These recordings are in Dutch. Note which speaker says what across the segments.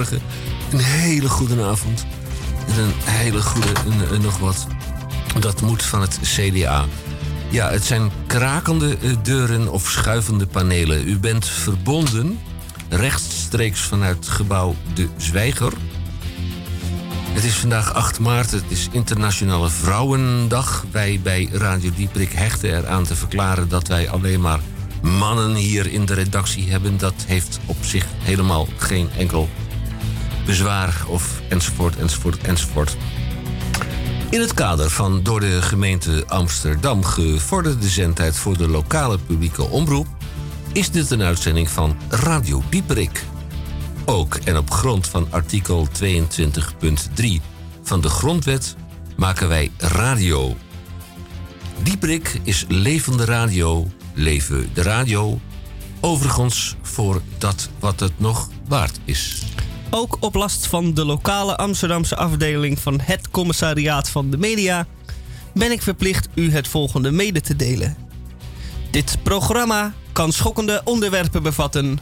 Speaker 1: een hele goede avond en een hele goede en, nog wat. Dat moet van het CDA. Ja, het zijn krakende eh, deuren of schuivende panelen. U bent verbonden rechtstreeks vanuit gebouw De Zwijger. Het is vandaag 8 maart, het is Internationale Vrouwendag. Wij bij Radio Dieprik hechten eraan te verklaren dat wij alleen maar mannen hier in de redactie hebben. Dat heeft op zich helemaal geen enkel bezwaar of enzovoort, enzovoort, enzovoort. In het kader van door de gemeente Amsterdam gevorderde zendtijd voor de lokale publieke omroep is dit een uitzending van Radio Dieperik. Ook en op grond van artikel 22.3 van de Grondwet maken wij radio. Dieperik is levende radio, leven de radio. Overigens voor dat wat het nog waard is.
Speaker 2: Ook op last van de lokale Amsterdamse afdeling van het Commissariaat van de Media ben ik verplicht u het volgende mede te delen. Dit programma kan schokkende onderwerpen bevatten.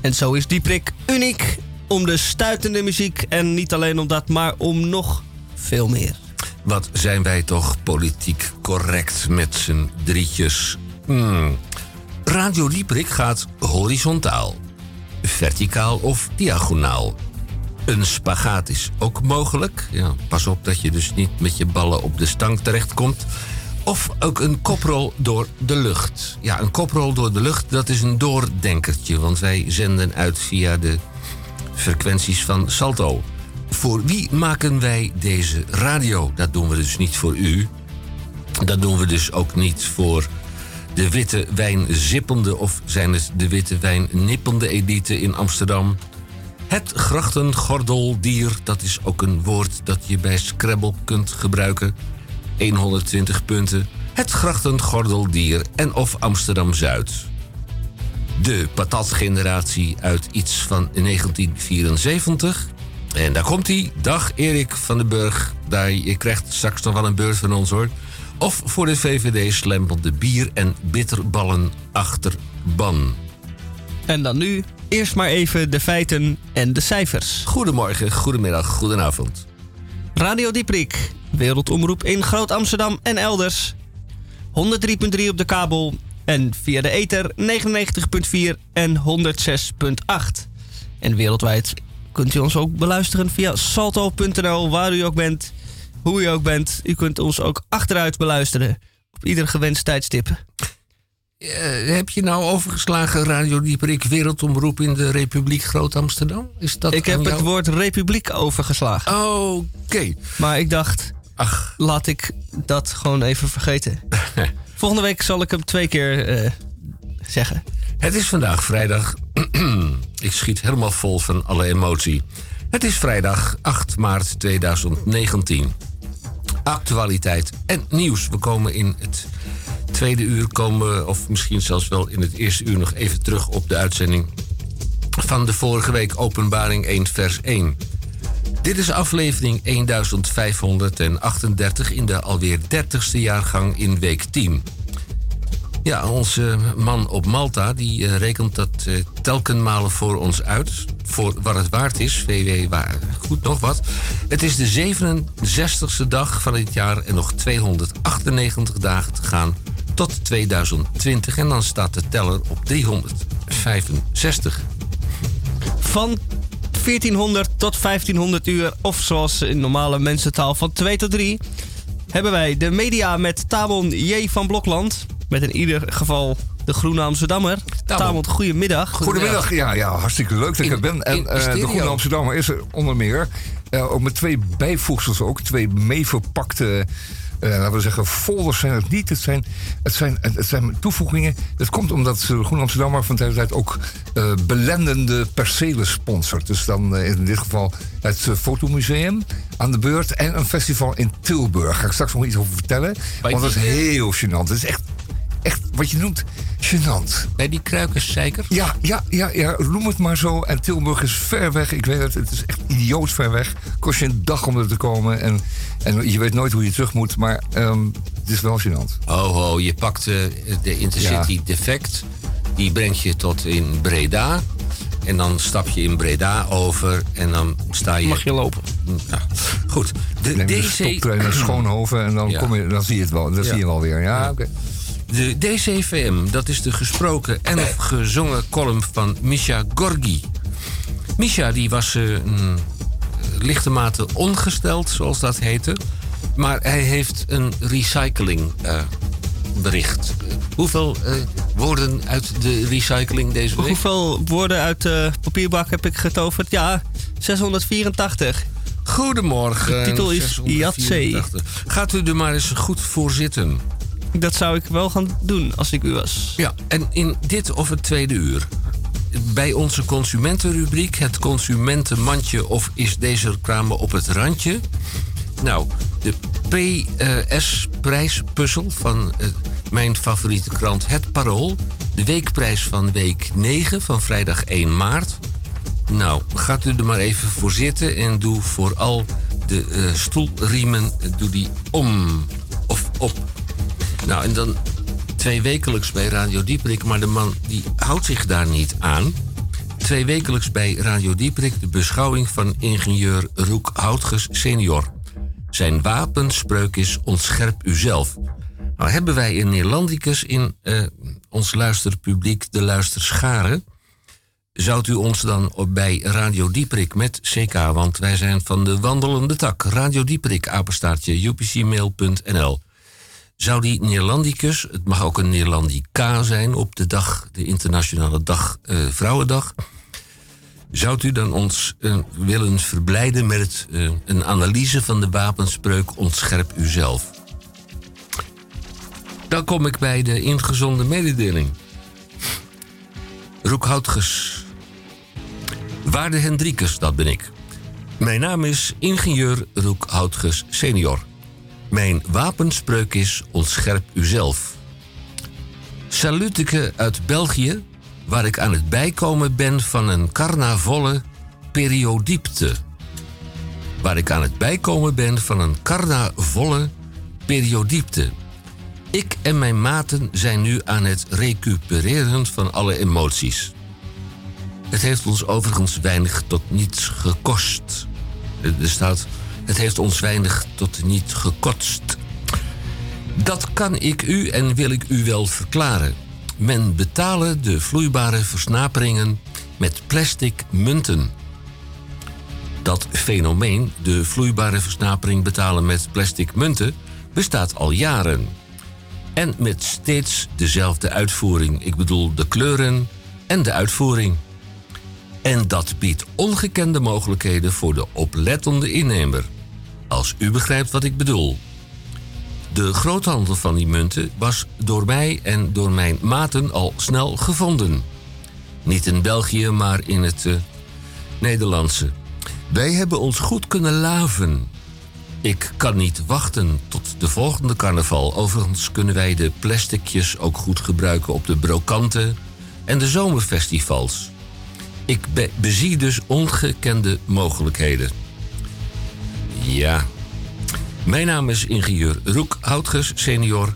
Speaker 2: En zo is die prik uniek om de stuitende muziek en niet alleen om dat, maar om nog veel meer.
Speaker 1: Wat zijn wij toch politiek correct met z'n drietjes? Hmm. Radio Dieprik gaat horizontaal verticaal of diagonaal. Een spagaat is ook mogelijk. Ja, pas op dat je dus niet met je ballen op de stang terechtkomt. Of ook een koprol door de lucht. Ja, een koprol door de lucht, dat is een doordenkertje. Want wij zenden uit via de frequenties van Salto. Voor wie maken wij deze radio? Dat doen we dus niet voor u. Dat doen we dus ook niet voor de witte wijn zippende of zijn het de witte wijn nippende elite in Amsterdam. Het grachtengordeldier, dat is ook een woord dat je bij Scrabble kunt gebruiken. 120 punten. Het grachtengordeldier en of Amsterdam-Zuid. De patatgeneratie uit iets van 1974. En daar komt hij. Dag Erik van den Burg. Daar, je krijgt straks nog wel een beurt van ons hoor. Of voor de VVD slempelde bier en bitterballen achterban.
Speaker 2: En dan nu eerst maar even de feiten en de cijfers.
Speaker 1: Goedemorgen, goedemiddag, goedenavond.
Speaker 2: Radio Dieprik, wereldomroep in Groot-Amsterdam en elders. 103.3 op de kabel en via de ether 99.4 en 106.8. En wereldwijd kunt u ons ook beluisteren via salto.nl, waar u ook bent hoe je ook bent. U kunt ons ook achteruit beluisteren. Op ieder gewenst tijdstip.
Speaker 1: Uh, heb je nou overgeslagen Radio Dieperik Wereldomroep in de Republiek Groot-Amsterdam?
Speaker 2: Is dat ik heb het woord Republiek overgeslagen.
Speaker 1: Oké.
Speaker 2: Maar ik dacht, Ach. laat ik dat gewoon even vergeten. Volgende week zal ik hem twee keer uh, zeggen.
Speaker 1: Het is vandaag vrijdag. ik schiet helemaal vol van alle emotie. Het is vrijdag 8 maart 2019 actualiteit en nieuws. We komen in het tweede uur, komen, of misschien zelfs wel in het eerste uur, nog even terug op de uitzending van de vorige week, Openbaring 1, vers 1. Dit is aflevering 1538 in de alweer 30ste jaargang in week 10. Ja, onze man op Malta die uh, rekent dat uh, telkenmalen voor ons uit. Voor wat het waard is. VW, waar, goed nog wat. Het is de 67ste dag van het jaar en nog 298 dagen te gaan tot 2020. En dan staat de teller op 365.
Speaker 2: Van 1400 tot 1500 uur, of zoals in normale mensentaal van 2 tot 3, hebben wij de media met Tabon J. van Blokland. Met in ieder geval de Groene Amsterdammer. Tamond, goedemiddag.
Speaker 3: Goedemiddag, ja, ja, hartstikke leuk dat ik er ben. En uh, de Groene Amsterdammer is er onder meer. Uh, ook met twee bijvoegsels ook. Twee meeverpakte uh, laten we zeggen, folders zijn het niet. Het zijn, het zijn, het zijn toevoegingen. Dat komt omdat de Groen Amsterdammer van tijd tot tijd ook uh, belendende percelen sponsort. Dus dan uh, in dit geval het Fotomuseum aan de beurt en een festival in Tilburg. Daar ga ik straks nog iets over vertellen. Want dat is heel gênant. Het is echt echt wat je noemt gênant.
Speaker 1: Bij die zeker?
Speaker 3: Ja, ja, ja, ja, noem het maar zo. En Tilburg is ver weg. Ik weet het, het is echt idioot ver weg. Kost je een dag om er te komen. En, en je weet nooit hoe je terug moet. Maar um, het is wel gênant.
Speaker 1: Oh, oh je pakt uh, de Intercity ja. Defect. Die brengt je tot in Breda. en dan stap je in Breda over en dan sta je...
Speaker 2: Mag je lopen.
Speaker 1: Ja, goed.
Speaker 3: De Neem DC... naar Schoonhoven en dan, kom je, dan zie je het wel. Dan zie je wel weer. Ja, oké.
Speaker 1: De DCVM, dat is de gesproken en gezongen column van Misha Gorgi. Misha die was uh, lichte mate ongesteld, zoals dat heette. Maar hij heeft een recyclingbericht. Uh, Hoeveel uh, woorden uit de recycling deze week?
Speaker 2: Hoeveel woorden uit de papierbak heb ik getoverd? Ja, 684.
Speaker 1: Goedemorgen.
Speaker 2: De titel is Iatse.
Speaker 1: Gaat u er maar eens goed voor zitten.
Speaker 2: Dat zou ik wel gaan doen als ik u was.
Speaker 1: Ja, en in dit of het tweede uur. Bij onze consumentenrubriek, het consumentenmandje of is deze reclame op het randje? Nou, de PS-prijspuzzel van uh, mijn favoriete krant Het Parool. De weekprijs van week 9 van vrijdag 1 maart. Nou, gaat u er maar even voor zitten en doe vooral de uh, stoelriemen doe die om of op. Nou, en dan twee wekelijks bij Radio Dieprik, maar de man die houdt zich daar niet aan. Twee wekelijks bij Radio Dieprik de beschouwing van ingenieur Roek Houtges senior. Zijn wapenspreuk is ontscherp uzelf. Nou hebben wij een Nederlandicus in uh, ons luisterpubliek, de luisterscharen. Zou u ons dan op bij Radio Dieprik met CK, want wij zijn van de wandelende tak. Radio Dieprik, apenstaartje, upcmail.nl. Zou die Neerlandicus, het mag ook een Neerlandica zijn op de dag, de internationale dag, uh, Vrouwendag. Zou u dan ons uh, willen verblijden met uh, een analyse van de wapenspreuk Ontscherp uzelf? Dan kom ik bij de ingezonde mededeling. Roekhoutges. Waarde Hendrikus, dat ben ik. Mijn naam is ingenieur Roekhoutges senior. Mijn wapenspreuk is ontscherp uzelf. Salutike uit België, waar ik aan het bijkomen ben van een carnavolle periodiepte. Waar ik aan het bijkomen ben van een carnavolle periodiepte. Ik en mijn maten zijn nu aan het recupereren van alle emoties. Het heeft ons overigens weinig tot niets gekost. Er staat het heeft ons weinig tot niet gekotst. Dat kan ik u en wil ik u wel verklaren. Men betalen de vloeibare versnaperingen met plastic munten. Dat fenomeen, de vloeibare versnapering betalen met plastic munten, bestaat al jaren. En met steeds dezelfde uitvoering. Ik bedoel de kleuren en de uitvoering. En dat biedt ongekende mogelijkheden voor de oplettende innemer. Als u begrijpt wat ik bedoel. De groothandel van die munten was door mij en door mijn maten al snel gevonden. Niet in België, maar in het uh, Nederlandse. Wij hebben ons goed kunnen laven. Ik kan niet wachten tot de volgende carnaval. Overigens kunnen wij de plasticjes ook goed gebruiken op de brokanten en de zomerfestivals. Ik be bezie dus ongekende mogelijkheden. Ja. Mijn naam is ingenieur Roek Houtges senior.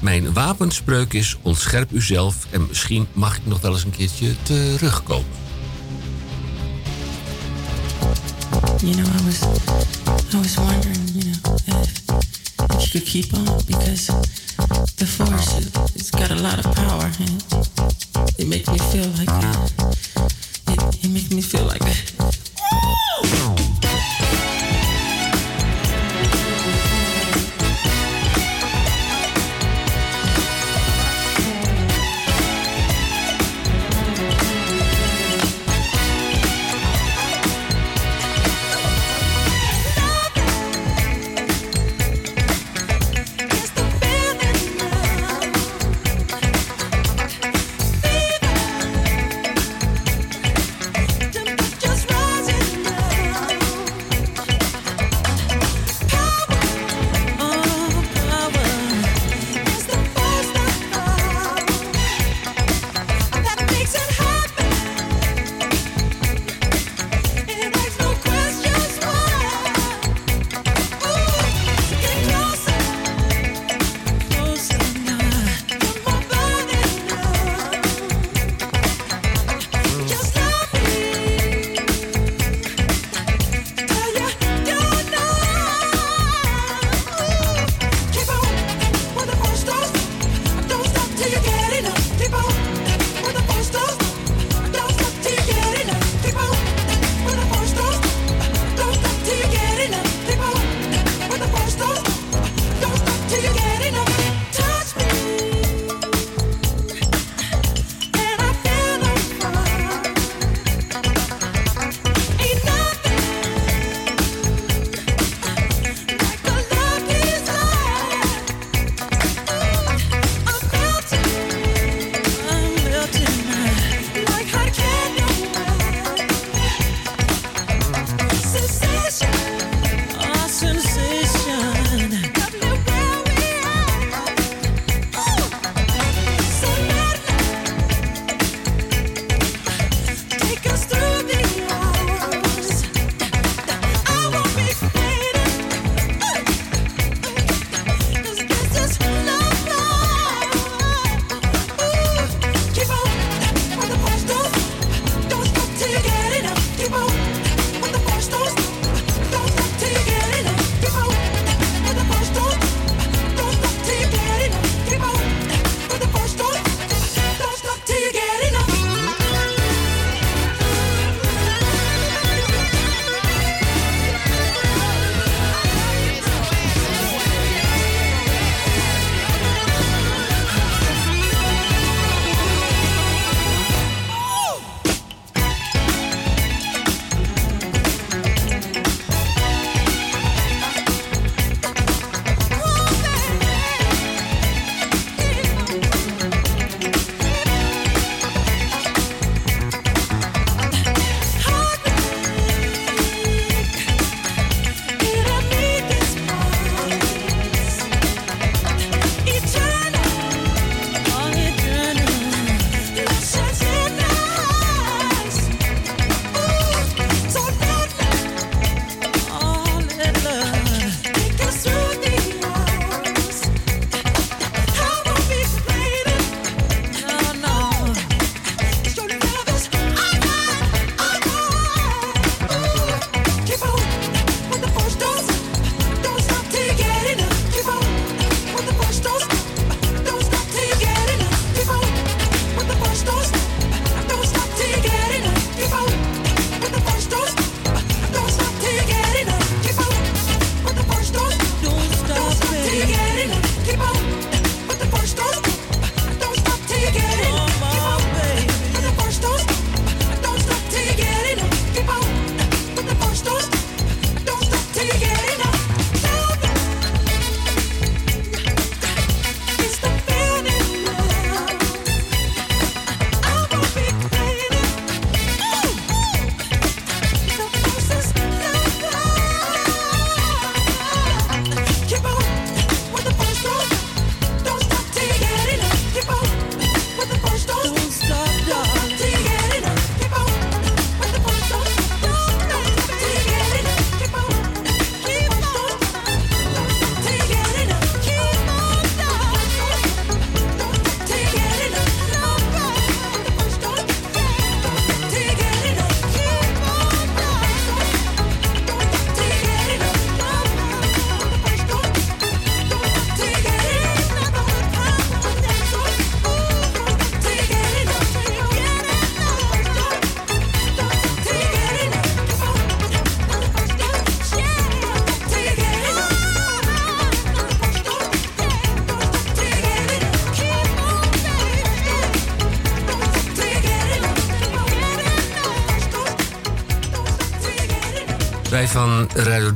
Speaker 1: Mijn wapenspreuk is ontscherp uzelf en misschien mag ik nog wel eens een keertje terugkomen.
Speaker 4: You know, I was, I was wondering, you know, if, if you keep on because the force, it's got a lot of power and it makes me feel like, it, it makes me feel like,
Speaker 1: Wij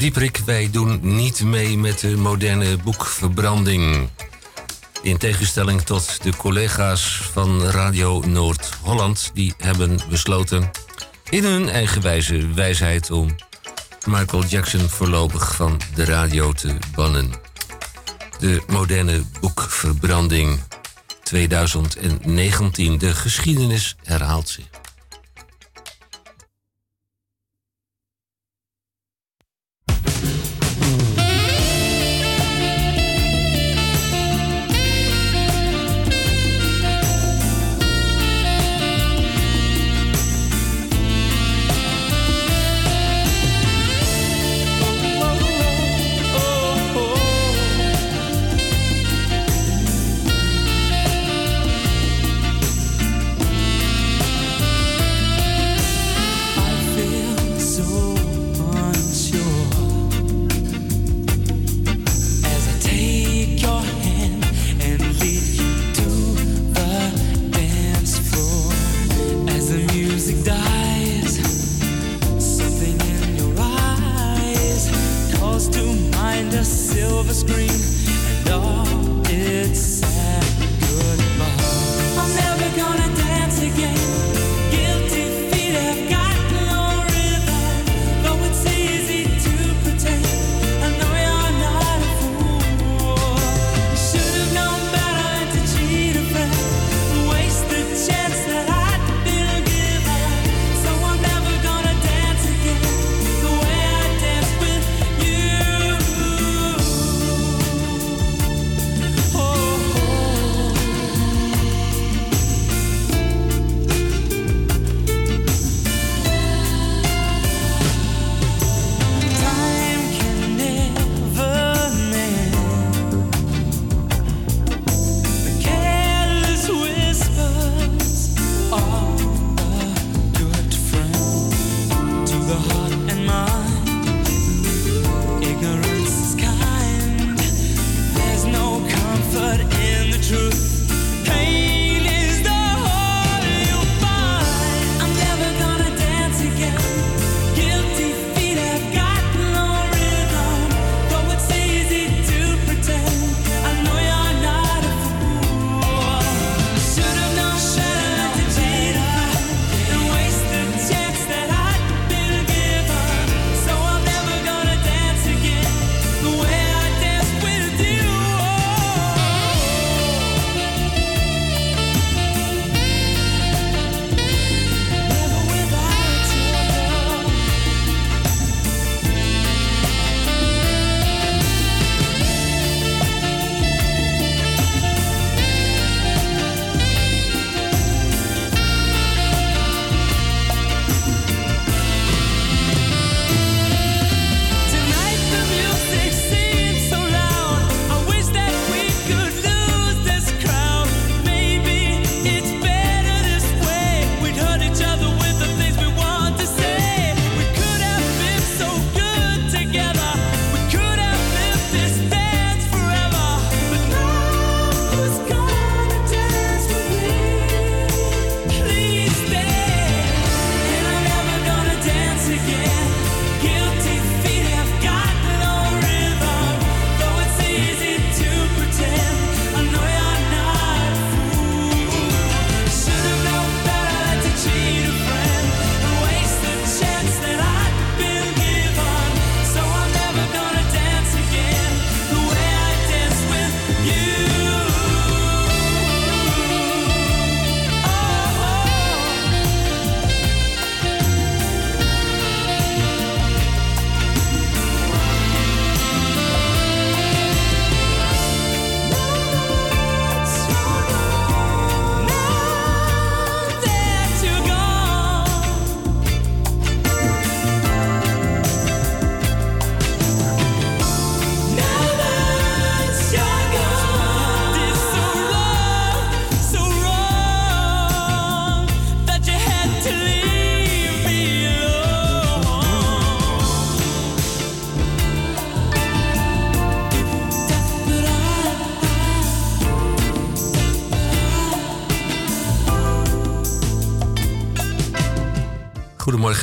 Speaker 1: Dieprik, wij doen niet mee met de moderne boekverbranding. In tegenstelling tot de collega's van Radio Noord-Holland, die hebben besloten in hun eigenwijze wijsheid om Michael Jackson voorlopig van de radio te bannen. De moderne boekverbranding 2019. De geschiedenis herhaalt zich.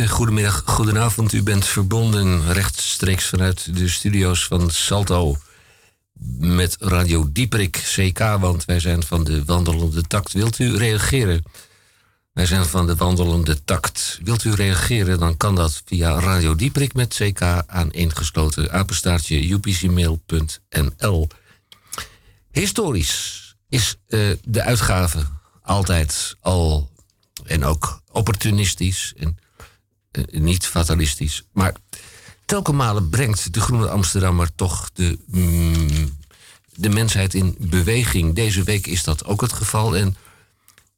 Speaker 1: Goedemiddag, goedenavond. U bent verbonden rechtstreeks vanuit de studio's van Salto met Radio Dieprik CK, want wij zijn van de Wandelende Tact. Wilt u reageren? Wij zijn van de Wandelende Tact. Wilt u reageren, dan kan dat via Radio Dieprik met CK aan ingesloten apenstaartje upcmail.nl. Historisch is uh, de uitgave altijd al en ook opportunistisch en uh, niet fatalistisch. Maar telkens malen brengt de Groene Amsterdammer toch de, mm, de mensheid in beweging. Deze week is dat ook het geval. En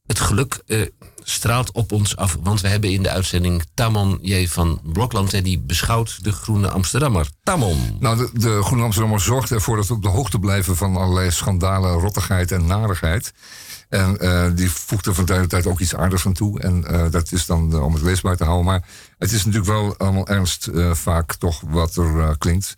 Speaker 1: het geluk uh, straalt op ons af. Want we hebben in de uitzending Tamon J. van Blokland. En die beschouwt de Groene Amsterdammer. Tamon.
Speaker 3: Nou, de, de Groene Amsterdammer zorgt ervoor dat we op de hoogte blijven van allerlei schandalen, rottigheid en narigheid. En uh, die voegt er van tijd tot tijd ook iets aardigs aan toe. En uh, dat is dan uh, om het leesbaar te houden. Maar het is natuurlijk wel allemaal ernst vaak toch wat er klinkt.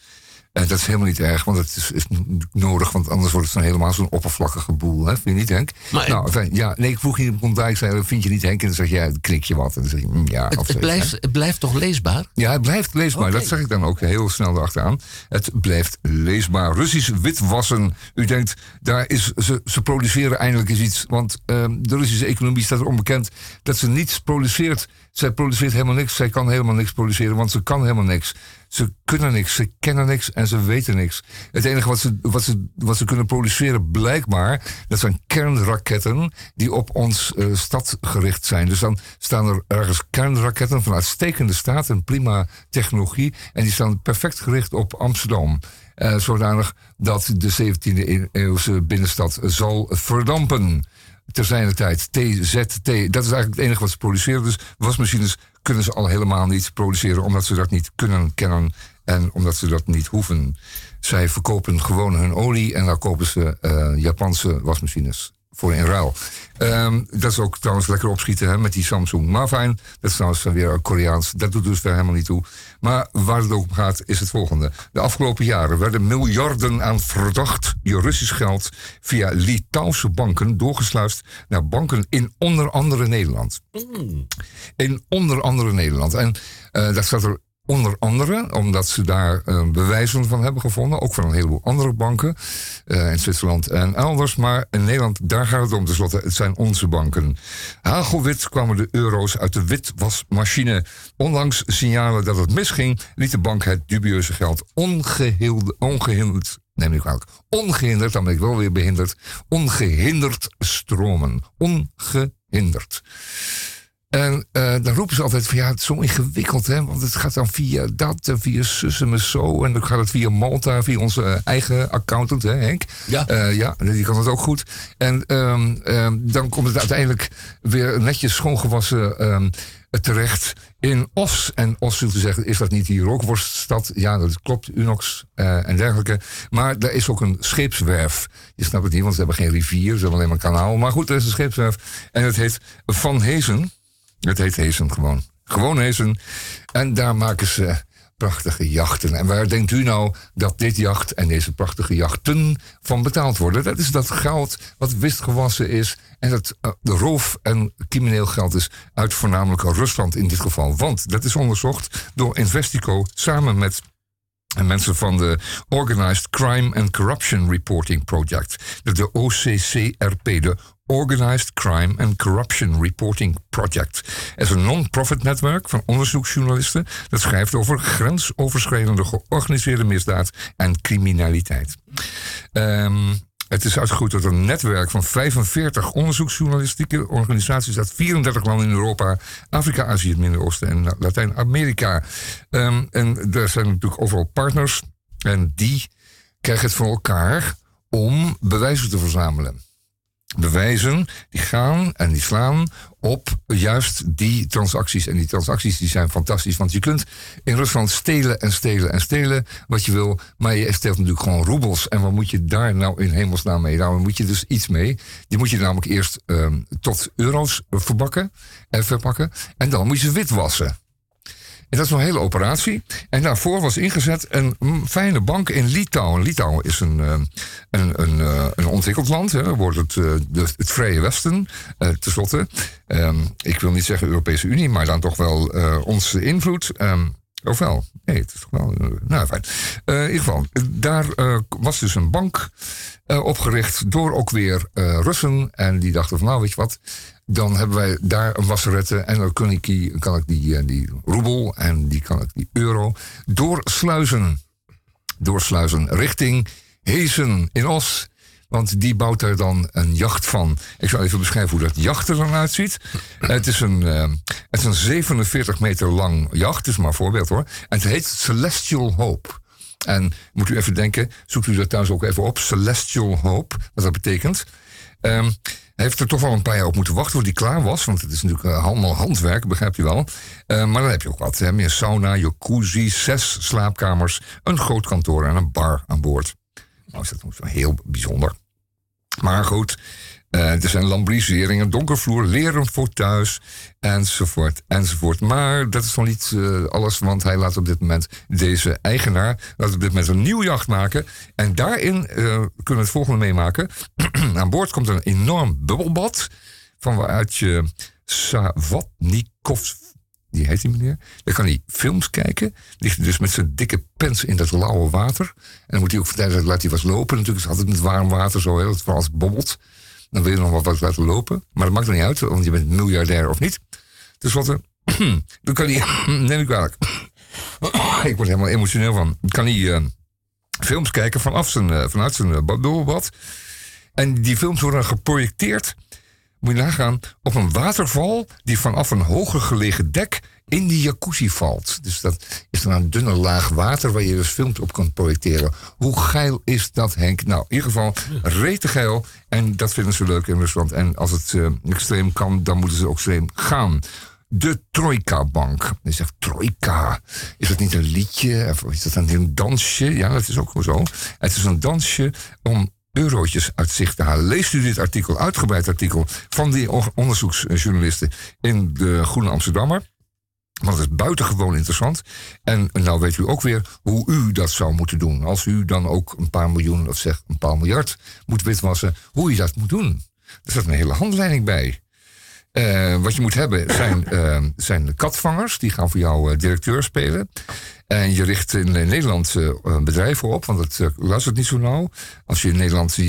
Speaker 3: En dat is helemaal niet erg, want het is, is nodig, want anders wordt het dan helemaal zo'n oppervlakkige boel. Hè? Vind je niet, Henk?
Speaker 1: Maar,
Speaker 3: nou, ja, nee, ik vroeg je op ik zei, vind je niet, Henk? En dan zeg je, ja, knik je wat. En dan zeg je, mm, ja.
Speaker 1: Het, het blijft, het blijft toch leesbaar?
Speaker 3: Ja, het blijft leesbaar. Okay. Dat zeg ik dan ook heel snel erachteraan. Het blijft leesbaar. Russisch witwassen. U denkt, daar is, ze, ze produceren eindelijk eens iets. Want um, de Russische economie staat er onbekend dat ze niets produceert. Zij produceert helemaal niks. Zij kan helemaal niks produceren, want ze kan helemaal niks. Ze kunnen niks, ze kennen niks en ze weten niks. Het enige wat ze, wat ze, wat ze kunnen produceren, blijkbaar, dat zijn kernraketten die op ons uh, stad gericht zijn. Dus dan staan er ergens kernraketten van uitstekende staat en prima technologie. En die staan perfect gericht op Amsterdam. Uh, zodanig dat de 17e eeuwse binnenstad zal verdampen ter zijner tijd. TZT, dat is eigenlijk het enige wat ze produceren. Dus wasmachines kunnen ze al helemaal niet produceren, omdat ze dat niet kunnen kennen en omdat ze dat niet hoeven. Zij verkopen gewoon hun olie en dan kopen ze uh, Japanse wasmachines voor in ruil. Um, dat is ook trouwens lekker opschieten hè, met die Samsung Mavine. Dat is trouwens weer Koreaans. Dat doet dus weer helemaal niet toe. Maar waar het ook om gaat, is het volgende. De afgelopen jaren werden miljarden aan verdacht Russisch geld via Litouwse banken doorgesluist naar banken in onder andere Nederland. Mm. In onder andere Nederland. En uh, dat staat er Onder andere omdat ze daar uh, bewijzen van hebben gevonden. Ook van een heleboel andere banken. Uh, in Zwitserland en elders. Maar in Nederland, daar gaat het om tenslotte. Het zijn onze banken. Hagelwit kwamen de euro's uit de witwasmachine. Ondanks signalen dat het misging, liet de bank het dubieuze geld ongehinderd. neem ik kwalijk. Ongehinderd, dan ben ik wel weer behinderd. Ongehinderd stromen. Ongehinderd. En uh, dan roepen ze altijd van ja, het is zo ingewikkeld, hè? Want het gaat dan via dat en via Sussem zo. En dan gaat het via Malta, via onze eigen accountant, hè, Henk?
Speaker 1: Ja.
Speaker 3: Uh, ja, die kan het ook goed. En um, um, dan komt het uiteindelijk weer netjes schoongewassen um, terecht in Os. En Os, zult u zeggen, is dat niet die rookworststad? Ja, dat klopt, Unox uh, en dergelijke. Maar daar is ook een scheepswerf. Je snapt het niet, want ze hebben geen rivier, ze hebben alleen maar een kanaal. Maar goed, er is een scheepswerf. En het heet Van Hezen. Het heet Hezen gewoon. Gewoon Hezen. En daar maken ze prachtige jachten. En waar denkt u nou dat dit jacht en deze prachtige jachten van betaald worden? Dat is dat geld wat wistgewassen is en dat uh, de roof en crimineel geld is uit voornamelijk Rusland in dit geval. Want dat is onderzocht door Investico samen met en mensen van de Organized Crime and Corruption Reporting Project, de OCCRP, de Organized Crime and Corruption Reporting Project. Het is een non-profit netwerk van onderzoeksjournalisten dat schrijft over grensoverschrijdende georganiseerde misdaad en criminaliteit. Um, het is uitgegroeid tot een netwerk van 45 onderzoeksjournalistieke organisaties uit 34 landen in Europa, Afrika, Azië, het Midden-Oosten en Latijns-Amerika. Um, en er zijn natuurlijk overal partners en die krijgen het voor elkaar om bewijzen te verzamelen bewijzen, die gaan en die slaan op juist die transacties. En die transacties die zijn fantastisch, want je kunt in Rusland stelen en stelen en stelen wat je wil, maar je steelt natuurlijk gewoon roebels. En wat moet je daar nou in hemelsnaam mee? Nou, dan moet je dus iets mee. Die moet je namelijk eerst um, tot euro's verbakken en verpakken en dan moet je ze witwassen. En dat is een hele operatie. En daarvoor was ingezet een fijne bank in Litouwen. Litouwen is een, een, een, een ontwikkeld land. Hè. wordt het, het Vrije Westen, tenslotte. Ehm, ik wil niet zeggen Europese Unie, maar dan toch wel onze invloed. Um, of wel? Nee, het is toch wel. nou, fijn. in ieder geval, daar was dus een bank opgericht door ook weer Russen. En die dachten van, nou, weet je wat, dan hebben wij daar een wasserette en dan kan ik die, kan ik die, eh, die roebel en die kan ik die euro doorsluizen. Doorsluizen richting Hezen in Os. Want die bouwt er dan een jacht van. Ik zal even beschrijven hoe dat jacht er dan uitziet. het, is een, uh, het is een 47 meter lang jacht. Is maar een voorbeeld hoor. En het heet Celestial Hope. En moet u even denken, zoekt u dat thuis ook even op. Celestial Hope, wat dat betekent. Hij heeft er toch wel een paar jaar op moeten wachten tot hij klaar was. Want het is natuurlijk uh, allemaal handwerk, begrijpt u wel. Uh, maar dan heb je ook wat. Hè? Meer sauna, jacuzzi, zes slaapkamers, een groot kantoor en een bar aan boord. Nou, is dat heel bijzonder. Maar goed, uh, er zijn lambriseringen, donkervloer, leren voor thuis, enzovoort, enzovoort. Maar dat is nog niet uh, alles, want hij laat op dit moment deze eigenaar laat op dit moment een nieuw jacht maken. En daarin uh, kunnen we het volgende meemaken. Aan boord komt een enorm bubbelbad, van waaruit je Savatnikov, die heet die meneer, dan kan hij films kijken. Ligt dus met zijn dikke pens in dat lauwe water. En dan moet hij ook vertellen, laat hij was lopen. Natuurlijk is het altijd met warm water zo, heel, het als bobbelt. Dan wil je nog wat, wat laten lopen. Maar dat maakt er niet uit, want je bent miljardair of niet. Dus wat er. dan kan hij. neem ik ik word helemaal emotioneel van. Dan kan hij uh, films kijken vanaf zijn, uh, vanuit zijn uh, En die films worden geprojecteerd. Moet je nagaan. Op een waterval die vanaf een hoger gelegen dek in die jacuzzi valt. Dus dat is dan een dunne laag water waar je dus films op kan projecteren. Hoe geil is dat, Henk? Nou, in ieder geval rete geil. En dat vinden ze leuk in Rusland. En als het uh, extreem kan, dan moeten ze ook extreem gaan. De Trojka Bank. Je zegt Trojka. Is dat niet een liedje? Of is dat een dansje? Ja, dat is ook zo. Het is een dansje om eurotjes uit zicht te halen. Leest u dit artikel, uitgebreid artikel van die onderzoeksjournalisten in de Groene Amsterdammer. Want het is buitengewoon interessant. En nou weet u ook weer hoe u dat zou moeten doen. Als u dan ook een paar miljoen, of zeg een paar miljard moet witwassen, hoe je dat moet doen. Er staat een hele handleiding bij. Uh, wat je moet hebben zijn, uh, zijn katvangers, die gaan voor jou uh, directeur spelen. En je richt in Nederland bedrijven op, want het luistert niet zo nauw. Als je in Nederland je,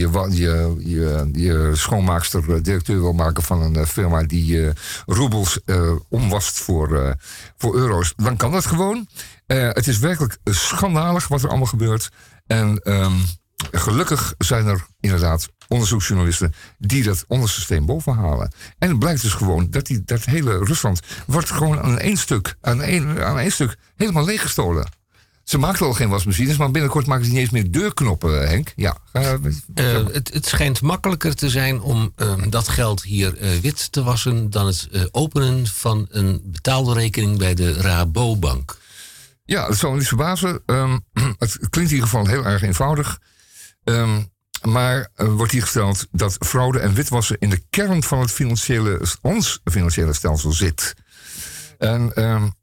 Speaker 3: je, je, schoonmaakster directeur wil maken van een firma die roebels omwast voor, voor euro's, dan kan dat gewoon. het is werkelijk schandalig wat er allemaal gebeurt. En um, gelukkig zijn er inderdaad onderzoeksjournalisten die dat onderste steen boven halen. En het blijkt dus gewoon dat die, dat hele Rusland wordt gewoon aan één stuk, aan één, aan één stuk helemaal leeggestolen. Ze maken al geen wasmachines, maar binnenkort maken ze niet eens meer deurknoppen, Henk. Ja, uh,
Speaker 1: het, het, schijnt makkelijker te zijn om ehm, dat geld hier uh, wit te wassen dan het openen van een betaalde rekening bij de Rabobank.
Speaker 3: Ja, dat zal me niet verbazen. Um, het klinkt in ieder geval heel erg eenvoudig. Um, maar uh, wordt hier gesteld dat fraude en witwassen in de kern van het financiële, ons financiële stelsel zit. En um,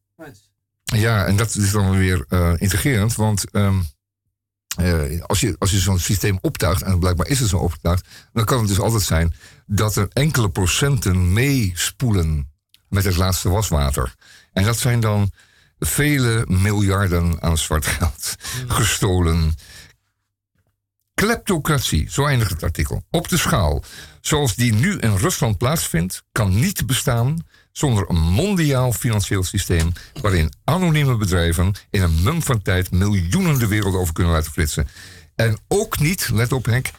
Speaker 3: ja, en dat is dan weer uh, integrerend, want um, uh, als je, als je zo'n systeem optuigt, en blijkbaar is het zo opgetuigd, dan kan het dus altijd zijn dat er enkele procenten meespoelen met het laatste waswater. En dat zijn dan vele miljarden aan zwart geld gestolen Kleptocratie, zo eindigt het artikel. Op de schaal, zoals die nu in Rusland plaatsvindt, kan niet bestaan zonder een mondiaal financieel systeem waarin anonieme bedrijven in een mum van tijd miljoenen de wereld over kunnen laten flitsen. En ook niet, let op Henk,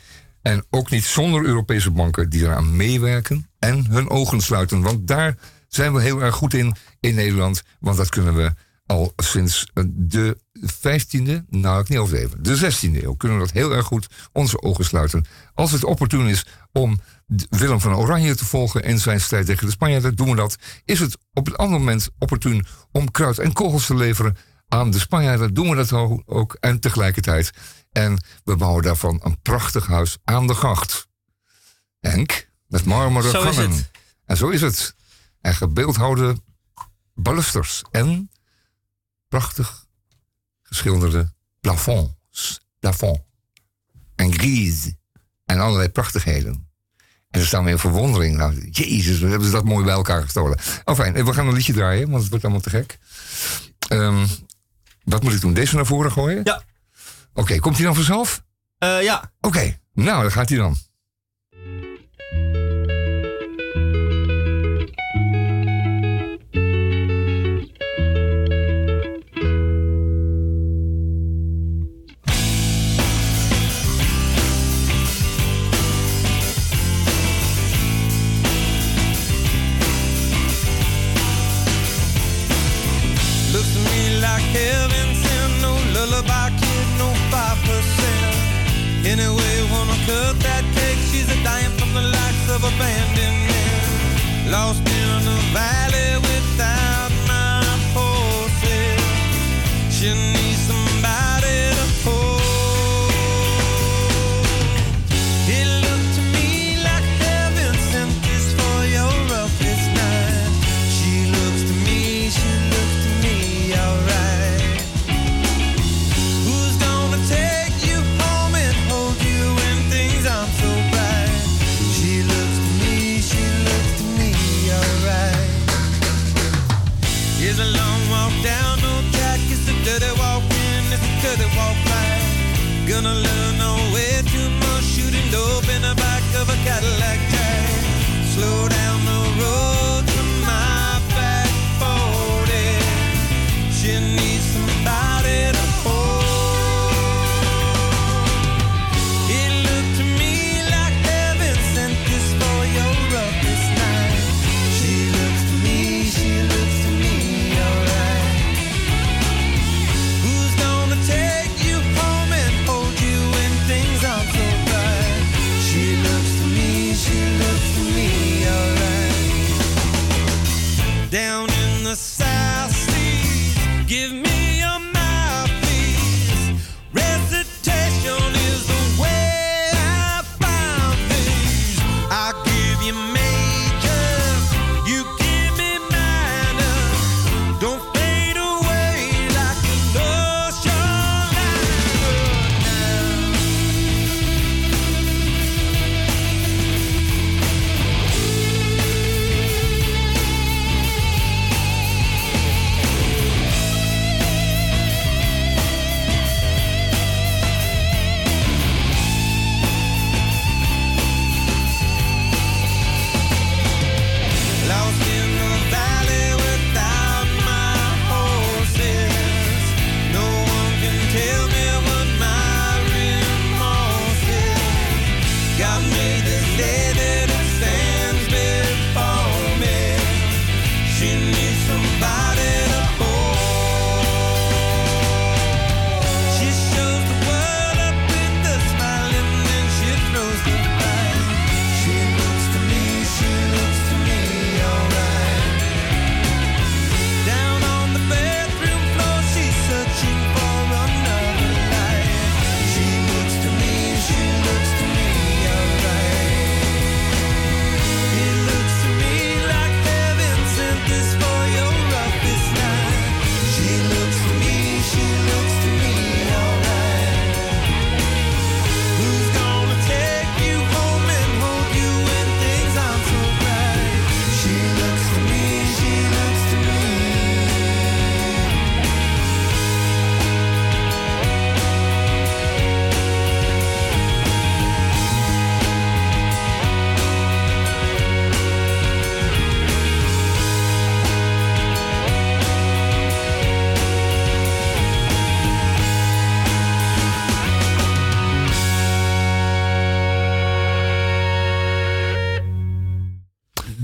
Speaker 3: en ook niet zonder Europese banken die eraan meewerken en hun ogen sluiten. Want daar zijn we heel erg goed in in Nederland, want dat kunnen we al sinds de 15e, nou ik niet overdreven, de 16e eeuw kunnen we dat heel erg goed onze ogen sluiten. Als het opportun is om Willem van Oranje te volgen in zijn strijd tegen de Spanjaarden, doen we dat. Is het op het andere moment opportun om kruid en kogels te leveren aan de Spanjaarden, doen we dat ook. En tegelijkertijd. En we bouwen daarvan een prachtig huis aan de gracht. Henk, met marmeren gangen. En zo is het. En gebeeldhouwde balusters en
Speaker 5: prachtig geschilderde plafonds. Plafond. En grise. En allerlei prachtigheden. En ze staan weer in verwondering. Nou, jezus, we hebben ze dat mooi bij elkaar gestolen. Oh fijn, we gaan een liedje draaien, want het wordt allemaal te gek. Um, wat moet ik doen? Deze naar voren gooien?
Speaker 2: Ja.
Speaker 5: Oké, komt hij dan vanzelf?
Speaker 2: Uh, ja.
Speaker 5: Oké, nou, dan gaat hij dan. Abandonment. Lost in a valley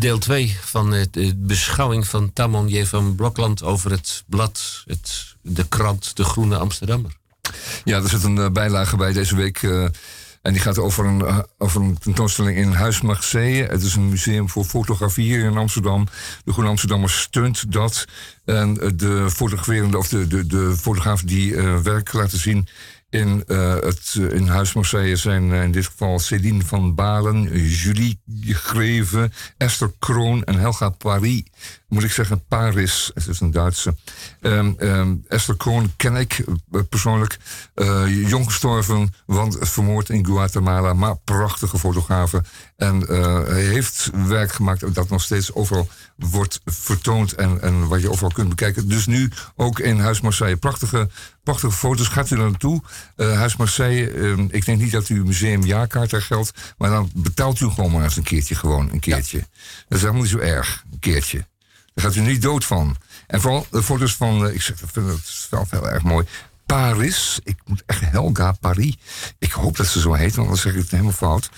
Speaker 1: deel 2 van de beschouwing van Tamon J. van Blokland over het blad, het, de krant De Groene Amsterdammer.
Speaker 5: Ja, er zit een uh, bijlage bij deze week. Uh, en die gaat over een, uh, over een tentoonstelling in Huis Marseille. Het is een museum voor fotografie in Amsterdam. De Groene Amsterdammer stunt dat. En de fotograferende, of de, de, de fotograaf die werk laten zien
Speaker 3: In, uh, het, in Huis Marseille zijn in dit geval Céline van Balen, Julie Greve, Esther Kroon en Helga Paris moet ik zeggen, Paris. Het is een Duitse. Um, um, Esther Kroon ken ik uh, persoonlijk. Uh, jong gestorven, want vermoord in Guatemala. Maar prachtige fotografen. En uh, hij heeft werk gemaakt dat nog steeds overal wordt vertoond. En, en wat je overal kunt bekijken. Dus nu ook in Huis Marseille. Prachtige, prachtige foto's. Gaat u er naartoe? Huis Marseille. Um, ik denk niet dat u museum jaarkaart daar geldt. Maar dan betaalt u gewoon maar eens een keertje. Gewoon een keertje. Ja. Dat is helemaal niet zo erg. Een keertje. Daar gaat u niet dood van. En vooral de foto's van, uh, ik zeg, dat vind het wel heel erg mooi. Paris. Ik moet echt Helga Paris. Ik hoop dat ze zo heet, want anders zeg ik het helemaal fout.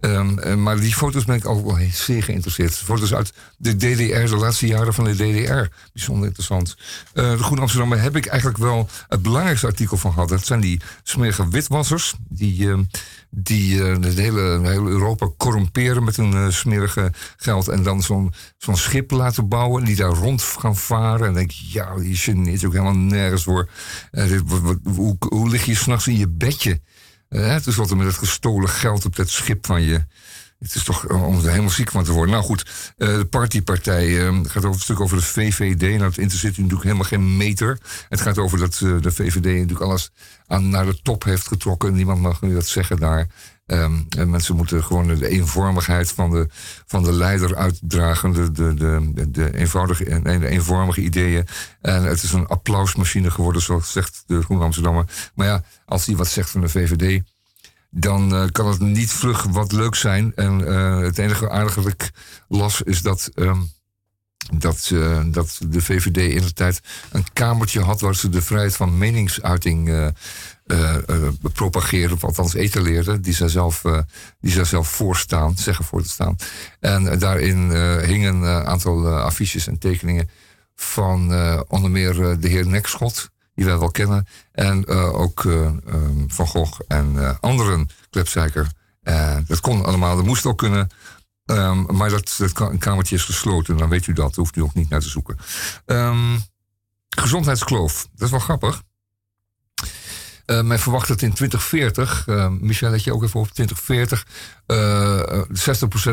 Speaker 3: Um, uh, maar die foto's ben ik ook wel zeer geïnteresseerd. Foto's uit de DDR, de laatste jaren van de DDR. Bijzonder interessant. Uh, de Groene Amsterdammer heb ik eigenlijk wel het belangrijkste artikel van gehad. Dat zijn die smerige witwassers. Die, uh, die uh, het hele, hele Europa corrumperen met hun uh, smerige geld. En dan zo'n schip laten bouwen. Die daar rond gaan varen. En denk je, ja, die geneert ook helemaal nergens voor. Uh, wat, hoe, hoe lig je s'nachts in je bedje? is wat er met het gestolen geld op dat schip van je. Het is toch om er helemaal ziek van te worden. Nou goed, de partypartij uh, gaat over een stuk over de VVD. Nou, het interesseert u natuurlijk helemaal geen meter. Het gaat over dat de VVD natuurlijk alles aan, naar de top heeft getrokken. Niemand mag nu dat zeggen daar. En mensen moeten gewoon de eenvormigheid van de, van de leider uitdragen. De, de, de, de, eenvoudige, nee, de eenvormige ideeën. En het is een applausmachine geworden, zoals zegt de Groene Amsterdammer. Maar ja, als hij wat zegt van de VVD dan uh, kan het niet vlug wat leuk zijn. En uh, het enige aardige dat las is dat, um, dat, uh, dat de VVD in de tijd een kamertje had waar ze de vrijheid van meningsuiting propageerden, of althans etaleerden, die zelf, die zij zelf voorstaan, zeggen voor te staan. En daarin hingen een aantal affiches en tekeningen van onder meer de heer Nekschot die wij wel kennen. En uh, ook uh, um, Van Gogh en uh, anderen, Klepzeiker. dat kon allemaal, dat moest ook kunnen. Um, maar dat, dat kamertje is gesloten, dan weet u dat. Daar hoeft u ook niet naar te zoeken. Um, gezondheidskloof, dat is wel grappig. Uh, men verwacht dat in 2040, uh, Michel, let je ook even op, 2040, uh,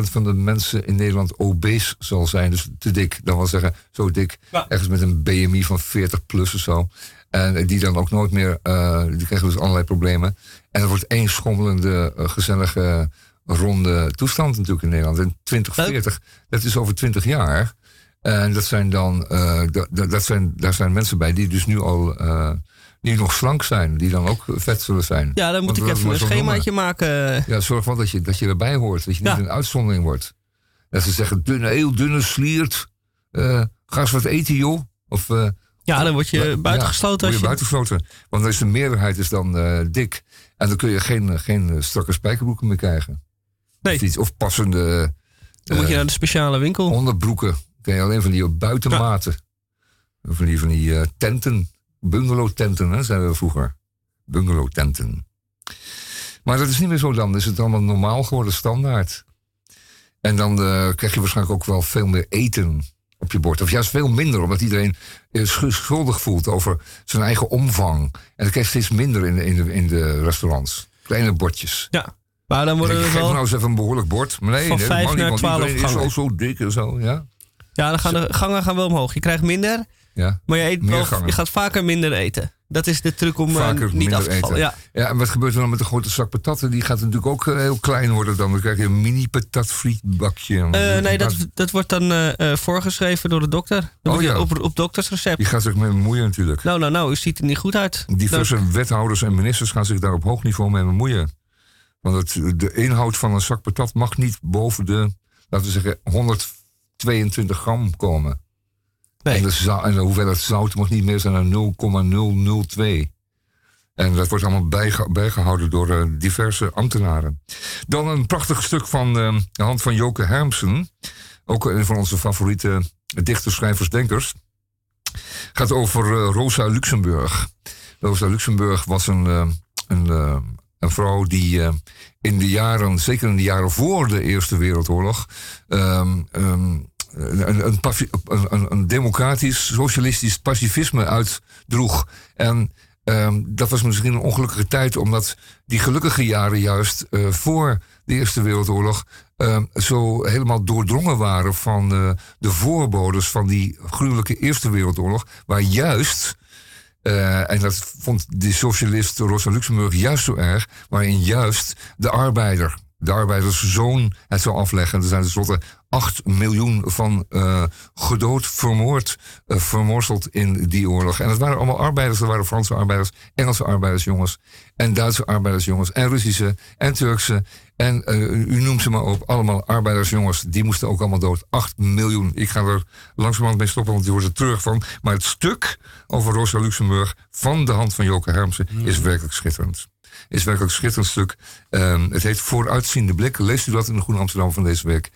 Speaker 3: 60% van de mensen in Nederland obese zal zijn. Dus te dik, dan wil zeggen, zo dik. Ja. Ergens met een BMI van 40 plus of zo. En die dan ook nooit meer, uh, die krijgen dus allerlei problemen. En er wordt één schommelende, uh, gezellige, ronde toestand natuurlijk in Nederland. In 2040, dat is over 20 jaar. En dat zijn dan, uh, dat, dat zijn, daar zijn mensen bij die dus nu al, die nog slank zijn, die dan ook vet zullen zijn.
Speaker 2: Ja, dan moet Want ik even een schemaatje maken.
Speaker 3: Ja, zorg wel dat je, dat je erbij hoort, dat je ja. niet een uitzondering wordt. Dat ze zeggen, dunne, heel dunne sliert, ga eens wat eten joh. Of
Speaker 2: ja, dan word je buitengesloten.
Speaker 3: Ja, word je buitengesloten. Want dan is de meerderheid is dan uh, dik. En dan kun je geen, geen strakke spijkerbroeken meer krijgen.
Speaker 2: Nee.
Speaker 3: Of, iets, of passende...
Speaker 2: Dan uh, moet je naar de speciale winkel.
Speaker 3: Onderbroeken. Kun je alleen van die buitenmaten. Ja. Van die, van die uh, tenten. Bungalow tenten, hè, zeiden we vroeger. Bungalow tenten. Maar dat is niet meer zo dan. is het allemaal normaal geworden, standaard. En dan krijg je waarschijnlijk ook wel veel meer eten op je bord. Of juist veel minder, omdat iedereen schuldig voelt over zijn eigen omvang. En dat krijg je steeds minder in de, in de, in de restaurants. Kleine bordjes.
Speaker 2: Ja. Maar dan worden we wel...
Speaker 3: nou eens even een behoorlijk bord. Maar nee,
Speaker 2: van
Speaker 3: nee,
Speaker 2: vijf naar twaalf
Speaker 3: gangen. is zo, zo dik en zo, ja.
Speaker 2: Ja, dan gaan de gangen gaan wel omhoog. Je krijgt minder,
Speaker 3: ja.
Speaker 2: maar je, eet wel, je gaat vaker minder eten. Dat is de truc om uh, niet af te vallen. Ja.
Speaker 3: ja, en wat gebeurt er dan met de grote zak patatten? Die gaat natuurlijk ook uh, heel klein worden dan. Dan krijg je een mini patatfrietbakje. Uh,
Speaker 2: nee, dat, dat wordt dan voorgeschreven door de dokter. Dan oh, ja. op, op doktersrecept.
Speaker 3: Die gaat zich mee bemoeien natuurlijk.
Speaker 2: Nou, nou, nou, u ziet er niet goed uit.
Speaker 3: Diverse nou, wethouders en ministers gaan zich daar op hoog niveau mee bemoeien. Want het, de inhoud van een zak patat mag niet boven de, laten we zeggen, 122 gram komen. En, de en de hoeveelheid zout mag niet meer zijn dan 0,002. En dat wordt allemaal bijge bijgehouden door uh, diverse ambtenaren. Dan een prachtig stuk van uh, de hand van Joke Hermsen. Ook een van onze favoriete dichters, schrijvers, denkers. Gaat over Rosa Luxemburg. Rosa Luxemburg was een, een, een vrouw die in de jaren, zeker in de jaren voor de Eerste Wereldoorlog, um, um, een, een, democratisch, socialistisch pacifisme uitdroeg. En Ehm, dat was misschien een ongelukkige tijd, omdat die gelukkige jaren juist uh, voor de Eerste Wereldoorlog uh, zo helemaal doordrongen waren van uh, de voorbodes van die gruwelijke Eerste Wereldoorlog, waar juist, uh, en dat vond de socialist Rosa Luxemburg juist zo erg, waarin juist de arbeider, de arbeiderszoon het zou afleggen. Er zijn tenslotte 8 miljoen van uh, gedood, vermoord, uh, vermorseld in die oorlog. En dat waren allemaal arbeiders. Dat waren Franse arbeiders, Engelse arbeidersjongens en Duitse arbeidersjongens en Russische en Turkse. En uh, u noemt ze maar op, allemaal arbeidersjongens. Die moesten ook allemaal dood. 8 miljoen. Ik ga er langzamerhand mee stoppen, want die wordt er terug van. Maar het stuk over Rosa Luxemburg van de hand van Joke Hermsen is werkelijk schitterend is werkelijk een schitterend stuk. Um, het heet Vooruitziende Blik. Leest u dat in de Groene Amsterdam van deze week?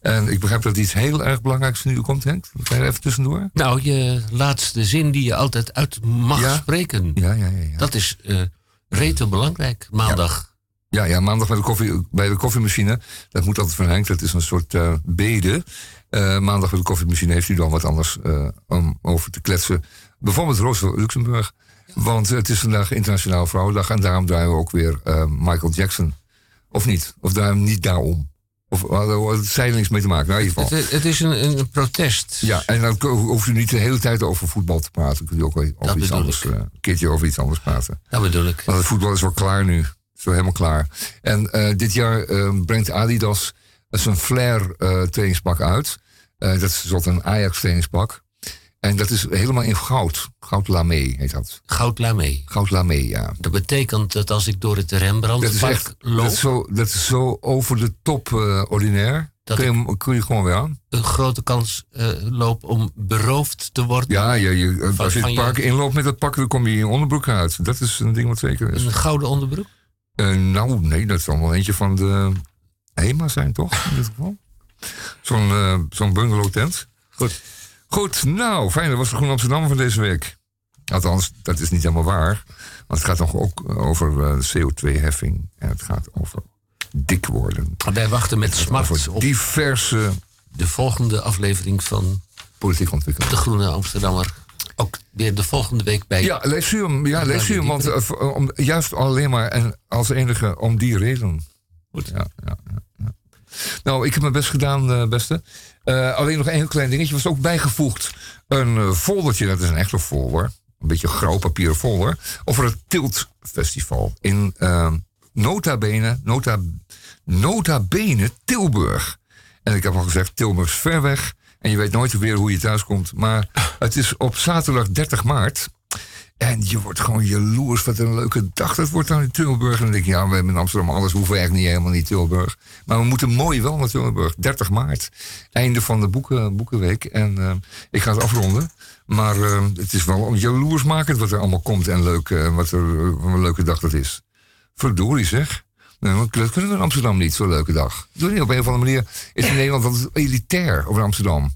Speaker 3: En ik begrijp dat iets heel erg belangrijks nu komt, Henk. Ga je even tussendoor?
Speaker 1: Nou, je laatste zin die je altijd uit mag
Speaker 3: ja?
Speaker 1: spreken.
Speaker 3: Ja, ja, ja, ja.
Speaker 1: Dat is uh, rete belangrijk, maandag.
Speaker 3: Ja. ja, maandag bij de, koffie, bij de koffiemachine. Dat moet altijd van Henk. Dat is een soort uh, bede. Uh, maandag bij de koffiemachine heeft u dan wat anders om over te kletsen. Bijvoorbeeld Roos Luxemburg. Want het is vandaag Internationaal Vrouwendag en daarom draaien we ook weer uh, Michael Jackson. Of niet? Of we niet daarom? Of hadden het zijn niks mee te maken? Nou, in ieder geval.
Speaker 1: Het, het is een, een, protest.
Speaker 3: Ja, en dan hoeft u niet de hele tijd over voetbal te praten. Kun je ook over
Speaker 1: dat
Speaker 3: iets anders, uh, een keertje over iets anders praten.
Speaker 1: Dat bedoel ik.
Speaker 3: Want het voetbal is wel klaar nu. Is wel helemaal klaar. En uh, dit jaar brengt Adidas zijn Flair trainingspak uit. dat is soort een Ajax trainingspak. En dat is helemaal in goud. Goud lamé heet dat.
Speaker 1: Goud lamé.
Speaker 3: Goud lamé, ja.
Speaker 1: Dat betekent dat als ik door het Rembrandtpark loop...
Speaker 3: Dat is, zo, dat is zo over de top uh, ordinair. Dat kun je, kun je gewoon weer aan.
Speaker 1: Een grote kans uh, loop om beroofd te worden.
Speaker 3: Ja, ja je, van, als je het park je... inloopt met dat pak, dan kom je in je onderbroek uit. Dat is een ding wat zeker is.
Speaker 1: Een gouden onderbroek?
Speaker 3: Uh, nou, nee, dat zal wel eentje van de HEMA zijn, toch? In dit geval. Zo'n zo'n bungalow tent. Goed. Goed, nou, fijn. Dat was de Groen Amsterdam van deze week. Althans, dat is niet helemaal waar. Want het gaat nog ook over uh, CO2-heffing. En het gaat over dik worden.
Speaker 1: Wij wachten met smart op
Speaker 3: diverse...
Speaker 1: de volgende aflevering van...
Speaker 3: Politiek ontwikkeling.
Speaker 1: De Groene Amsterdammer. Ook weer de volgende week bij...
Speaker 3: Ja, lees u hem. Ja, lees u hem. Want uh, om, juist alleen maar en als enige om die reden.
Speaker 1: Goed.
Speaker 3: Ja, ja, ja, Nou, ik heb mijn best gedaan, uh, beste. Uh, alleen nog een heel klein dingetje was ook bijgevoegd. Een uh, foldertje, dat is een echte folder. Een beetje grauw papier folder. Over het Tilt Festival. In uh, nota bene, nota, nota bene Tilburg. En ik heb al gezegd, Tilburg is ver weg. En je weet nooit weer hoe je thuis komt. Maar het is op zaterdag 30 maart. En je wordt gewoon jaloers. Wat een leuke dag dat wordt dan in Tilburg. En dan denk je, ja, we hebben in Amsterdam alles. hoeven eigenlijk niet helemaal niet Tilburg. Maar we moeten mooi wel naar Tilburg. 30 maart. Einde van de boeken, boekenweek. En uh, ik ga het afronden. Maar uh, het is wel jaloersmakend wat er allemaal komt. En leuk, uh, wat, er, een leuke dag dat is. Verdorie zeg. Dat kunnen we in Amsterdam niet, zo'n leuke dag. Doe niet op een of andere manier. Is in Nederland altijd elitair over Amsterdam.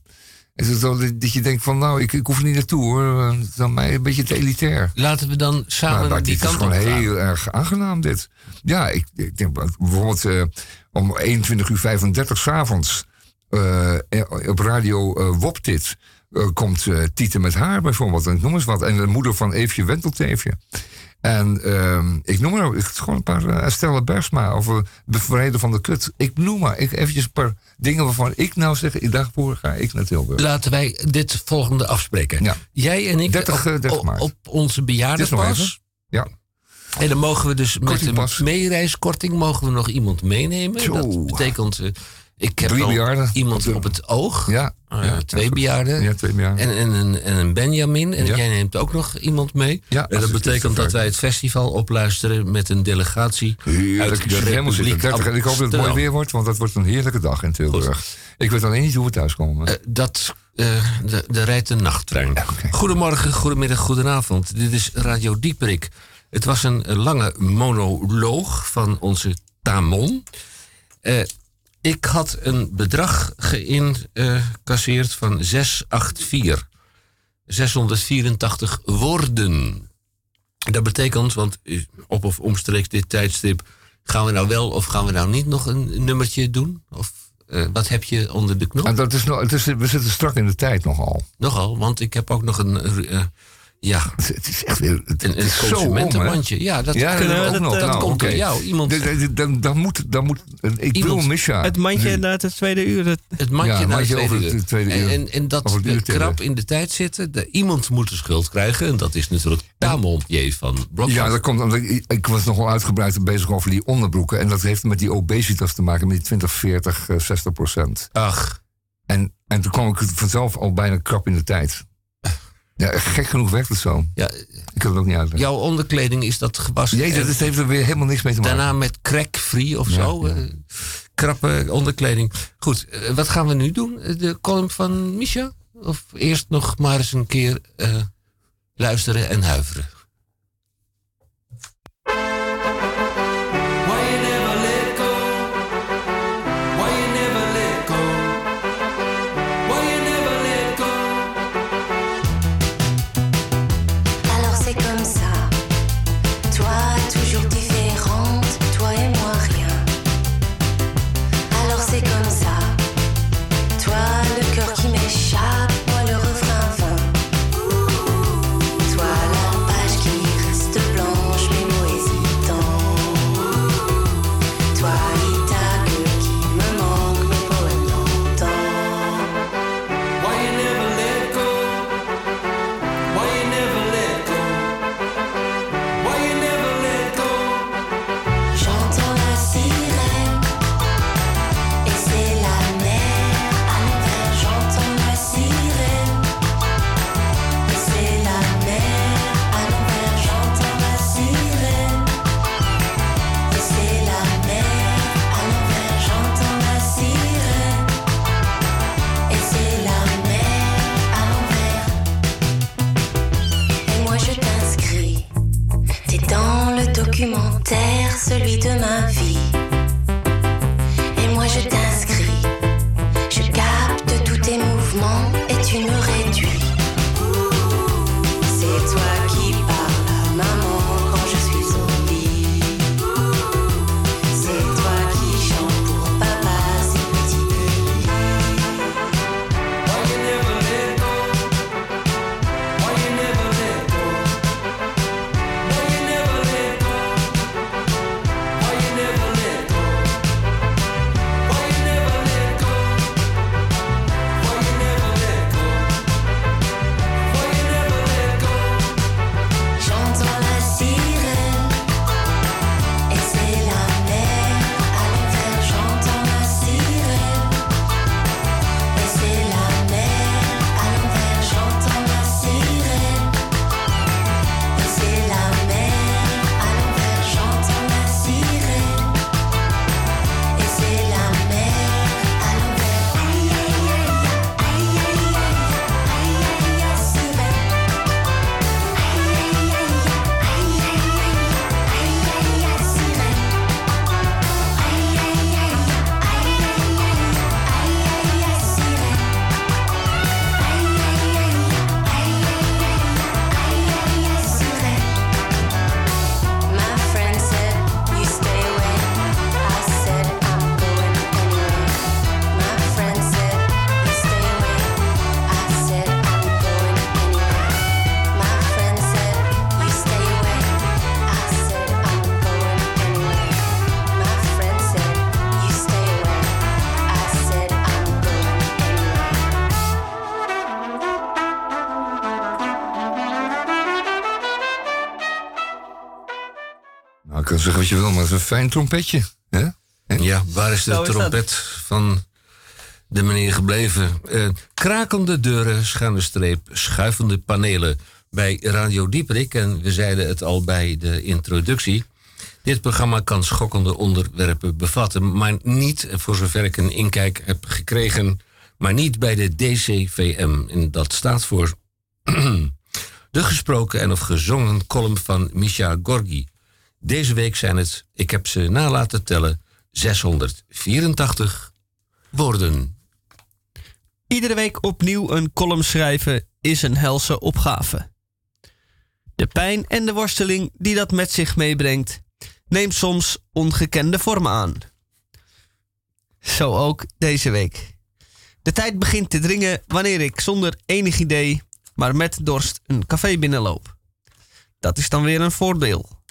Speaker 3: Is het zo dat je denkt van, nou, ik, ik hoef er niet naartoe hoor. Het is dan mij een beetje te elitair.
Speaker 1: Laten we dan samen
Speaker 3: maar,
Speaker 1: die
Speaker 3: dit is gewoon heel erg aangenaam dit. Ja, ik, ik denk bijvoorbeeld uh, om 21 uur 35 s'avonds uh, op radio uh, Woptit komt Tieten met haar bijvoorbeeld. En noem eens wat. En de moeder van Eefje Wentelteefje. En uh, ik noem maar, het is gewoon een paar uh, Estelle Bergsma over bevrijden van de kut. Ik noem maar, ik eventjes een paar dingen waarvan ik nou zeg, in daarvoor ga ik naar Tilburg.
Speaker 1: Laten wij dit volgende afspreken.
Speaker 3: Ja.
Speaker 1: Jij en ik
Speaker 3: 30,
Speaker 1: op,
Speaker 3: 30 maart.
Speaker 1: op onze bejaardenpas.
Speaker 3: Ja.
Speaker 1: En dan mogen we dus met een meereiskorting mogen we nog iemand meenemen. Dat betekent, uh, ik heb
Speaker 3: Drie bejaarden.
Speaker 1: iemand
Speaker 3: Op
Speaker 1: het oog.
Speaker 3: Ja.
Speaker 1: Uh,
Speaker 3: ja,
Speaker 1: twee
Speaker 3: ja,
Speaker 1: bejaarden.
Speaker 3: Ja, twee bejaarden.
Speaker 1: En, en, een, en een Benjamin. En
Speaker 3: Ja.
Speaker 1: jij neemt ook nog iemand mee.
Speaker 3: Ja,
Speaker 1: en dat betekent dat wij het festival opluisteren met een delegatie uit
Speaker 3: ik
Speaker 1: de. Republiek
Speaker 3: 30, en ik hoop dat het mooi weer wordt, want dat wordt een heerlijke dag in Tilburg. Ik weet alleen niet hoe we thuiskomen.
Speaker 1: Eh, dat, eh, de, de rijdt een nachttrein.
Speaker 3: Ja.
Speaker 1: Goedemorgen, goedemiddag, goedenavond. Dit is Radio Dieperik. Het was een lange monoloog van onze Tamon. Eh, ik had een bedrag geïncasseerd van 684. 684 woorden. Dat betekent, want eh, op of omstreeks dit tijdstip... gaan we nou wel of gaan we nou niet nog een nummertje doen? Of eh, wat heb je onder de knop?
Speaker 3: En dat is nog, het is, we zitten strak in de tijd nogal.
Speaker 1: Nogal, want ik heb ook nog een. eh, Ja.
Speaker 6: Het, is echt weer. Het,
Speaker 1: een, een consumentenmandje. Ja, dat,
Speaker 6: ja,
Speaker 1: kunnen
Speaker 6: we
Speaker 1: ook nog. Dat nou, komt door jou. Iemand...
Speaker 6: Dan, dan, moet, dan moet. Ik Iemand, wil Misha.
Speaker 2: Het mandje naar het tweede uur. Het,
Speaker 1: het mandje
Speaker 6: ja,
Speaker 1: naar het
Speaker 6: tweede. Het tweede uur.
Speaker 1: En, en, dat krap in de tijd zitten. De, iemand moet de schuld krijgen. En dat is natuurlijk Tamonpier van Blokland.
Speaker 6: Ja, dat komt omdat ik, ik was nogal uitgebreid bezig over die onderbroeken. En dat heeft met die obesitas te maken. Met die 20, 40, 60 procent.
Speaker 1: Ach.
Speaker 6: En, en toen kwam ik vanzelf al bijna krap in de tijd. Ja, gek genoeg werkt het zo. Ja, ik kan het ook niet uitleggen.
Speaker 1: Jouw onderkleding is dat gewassen.
Speaker 6: Jezus, dat heeft er weer helemaal niks mee te maken.
Speaker 1: Daarna met crack-free of zo. Uh, krappe onderkleding. Goed, uh, wat gaan we nu doen? Eh, de column van Misha? Of eerst nog maar eens een keer uh, luisteren en huiveren?
Speaker 6: demain. Fijn trompetje. Hè?
Speaker 1: Ja, waar is de
Speaker 2: is
Speaker 1: trompet van de meneer gebleven? Eh, krakende deuren, schuine streep, schuivende panelen bij Radio Dieperik. En we zeiden het al bij de introductie. Dit programma kan schokkende onderwerpen bevatten, maar niet, voor zover ik een inkijk heb gekregen, maar niet bij de DCVM. En dat staat voor de gesproken en of gezongen column van Misha Gorgi. Deze week zijn het, ik heb ze na laten tellen, 684 woorden.
Speaker 2: Iedere week opnieuw een column schrijven is een helse opgave. De pijn en de worsteling die dat met zich meebrengt, neemt soms ongekende vormen aan. Zo ook deze week. De tijd begint te dringen wanneer ik zonder enig idee maar met dorst een café binnenloop. Dat is dan weer een voordeel.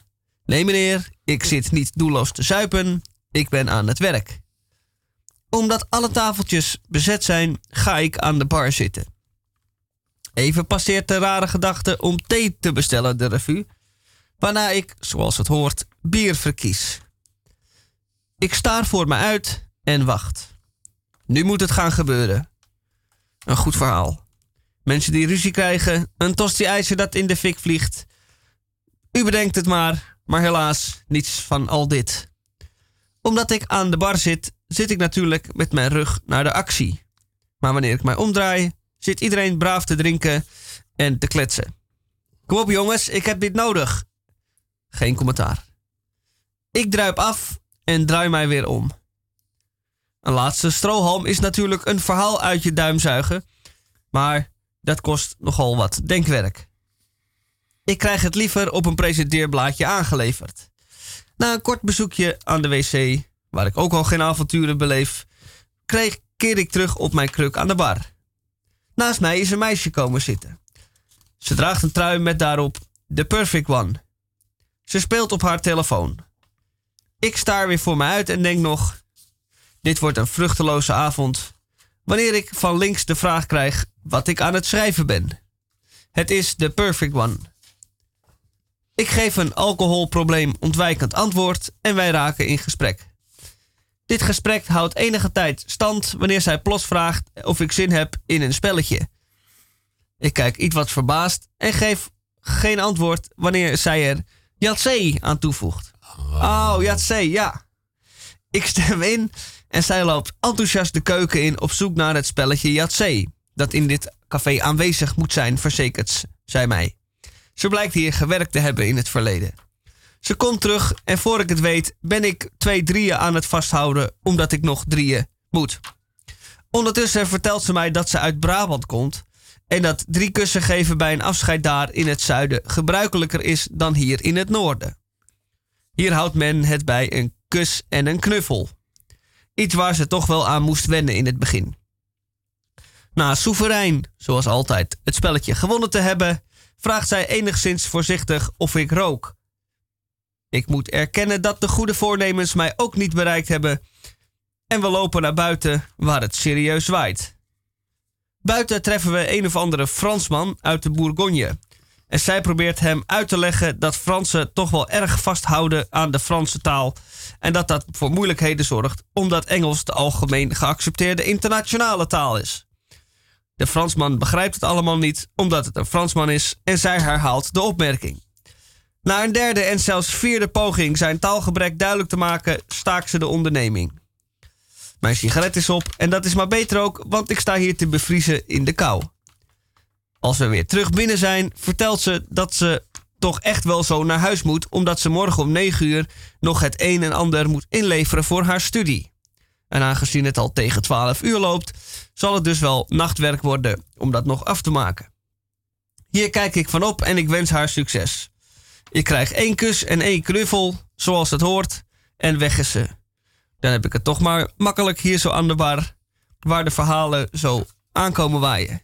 Speaker 2: Nee meneer, ik zit niet doelloos te zuipen, ik ben aan het werk. Omdat alle tafeltjes bezet zijn, ga ik aan de bar zitten. Even passeert de rare gedachte om thee te bestellen de revue, waarna ik, zoals het hoort, bier verkies. Ik staar voor me uit en wacht. Nu moet het gaan gebeuren. Een goed verhaal. Mensen die ruzie krijgen, een tosti-ijzer dat in de fik vliegt. U bedenkt het maar, maar helaas niets van al dit. Omdat ik aan de bar zit, zit ik natuurlijk met mijn rug naar de actie. Maar wanneer ik mij omdraai, zit iedereen braaf te drinken en te kletsen. Kom op jongens, ik heb dit nodig. Geen commentaar. Ik druip af en draai mij weer om. Een laatste strohalm is natuurlijk een verhaal uit je duim zuigen, maar dat kost nogal wat denkwerk. Ik krijg het liever op een presenteerblaadje aangeleverd. Na een kort bezoekje aan de wc, waar ik ook al geen avonturen beleef, kreeg, keer ik terug op mijn kruk aan de bar. Naast mij is een meisje komen zitten. Ze draagt een trui met daarop The Perfect One. Ze speelt op haar telefoon. Ik staar weer voor me uit en denk nog: dit wordt een vruchteloze avond. Wanneer ik van links de vraag krijg wat ik aan het schrijven ben. Het is The Perfect One. Ik geef een alcoholprobleem ontwijkend antwoord en wij raken in gesprek. Dit gesprek houdt enige tijd stand wanneer zij plots vraagt of ik zin heb in een spelletje. Ik kijk iets wat verbaasd en geef geen antwoord wanneer zij er Yatzee aan toevoegt. Oh, Yatzee, ja. Ik stem in en zij loopt enthousiast de keuken in op zoek naar het spelletje Yatzee. Dat in dit café aanwezig moet zijn, verzekert zij mij. Ze blijkt hier gewerkt te hebben in het verleden. Ze komt terug en voor ik het weet ben ik twee drieën aan het vasthouden omdat ik nog drieën moet. Ondertussen vertelt ze mij dat ze uit Brabant komt en dat drie kussen geven bij een afscheid daar in het zuiden gebruikelijker is dan hier in het noorden. Hier houdt men het bij een kus en een knuffel. Iets waar ze toch wel aan moest wennen in het begin. Na soeverein, zoals altijd, het spelletje gewonnen te hebben, vraagt zij enigszins voorzichtig of ik rook. Ik moet erkennen dat de goede voornemens mij ook niet bereikt hebben en we lopen naar buiten waar het serieus waait. Buiten treffen we een of andere Fransman uit de Bourgogne. En zij probeert hem uit te leggen dat Fransen toch wel erg vasthouden aan de Franse taal. En dat dat voor moeilijkheden zorgt, omdat Engels de algemeen geaccepteerde internationale taal is. De Fransman begrijpt het allemaal niet, omdat het een Fransman is, en zij herhaalt de opmerking. Na een derde en zelfs vierde poging zijn taalgebrek duidelijk te maken, staakt ze de onderneming. Mijn sigaret is op en dat is maar beter ook, want ik sta hier te bevriezen in de kou. Als we weer terug binnen zijn, vertelt ze dat ze toch echt wel zo naar huis moet, omdat ze morgen om 9 uur nog het een en ander moet inleveren voor haar studie. En aangezien het al tegen 12 uur loopt, zal het dus wel nachtwerk worden om dat nog af te maken. Hier kijk ik van op en ik wens haar succes. Ik krijg één kus en één knuffel, zoals het hoort, en weg is ze. Dan heb ik het toch maar makkelijk hier zo aan de bar, waar de verhalen zo aankomen waaien.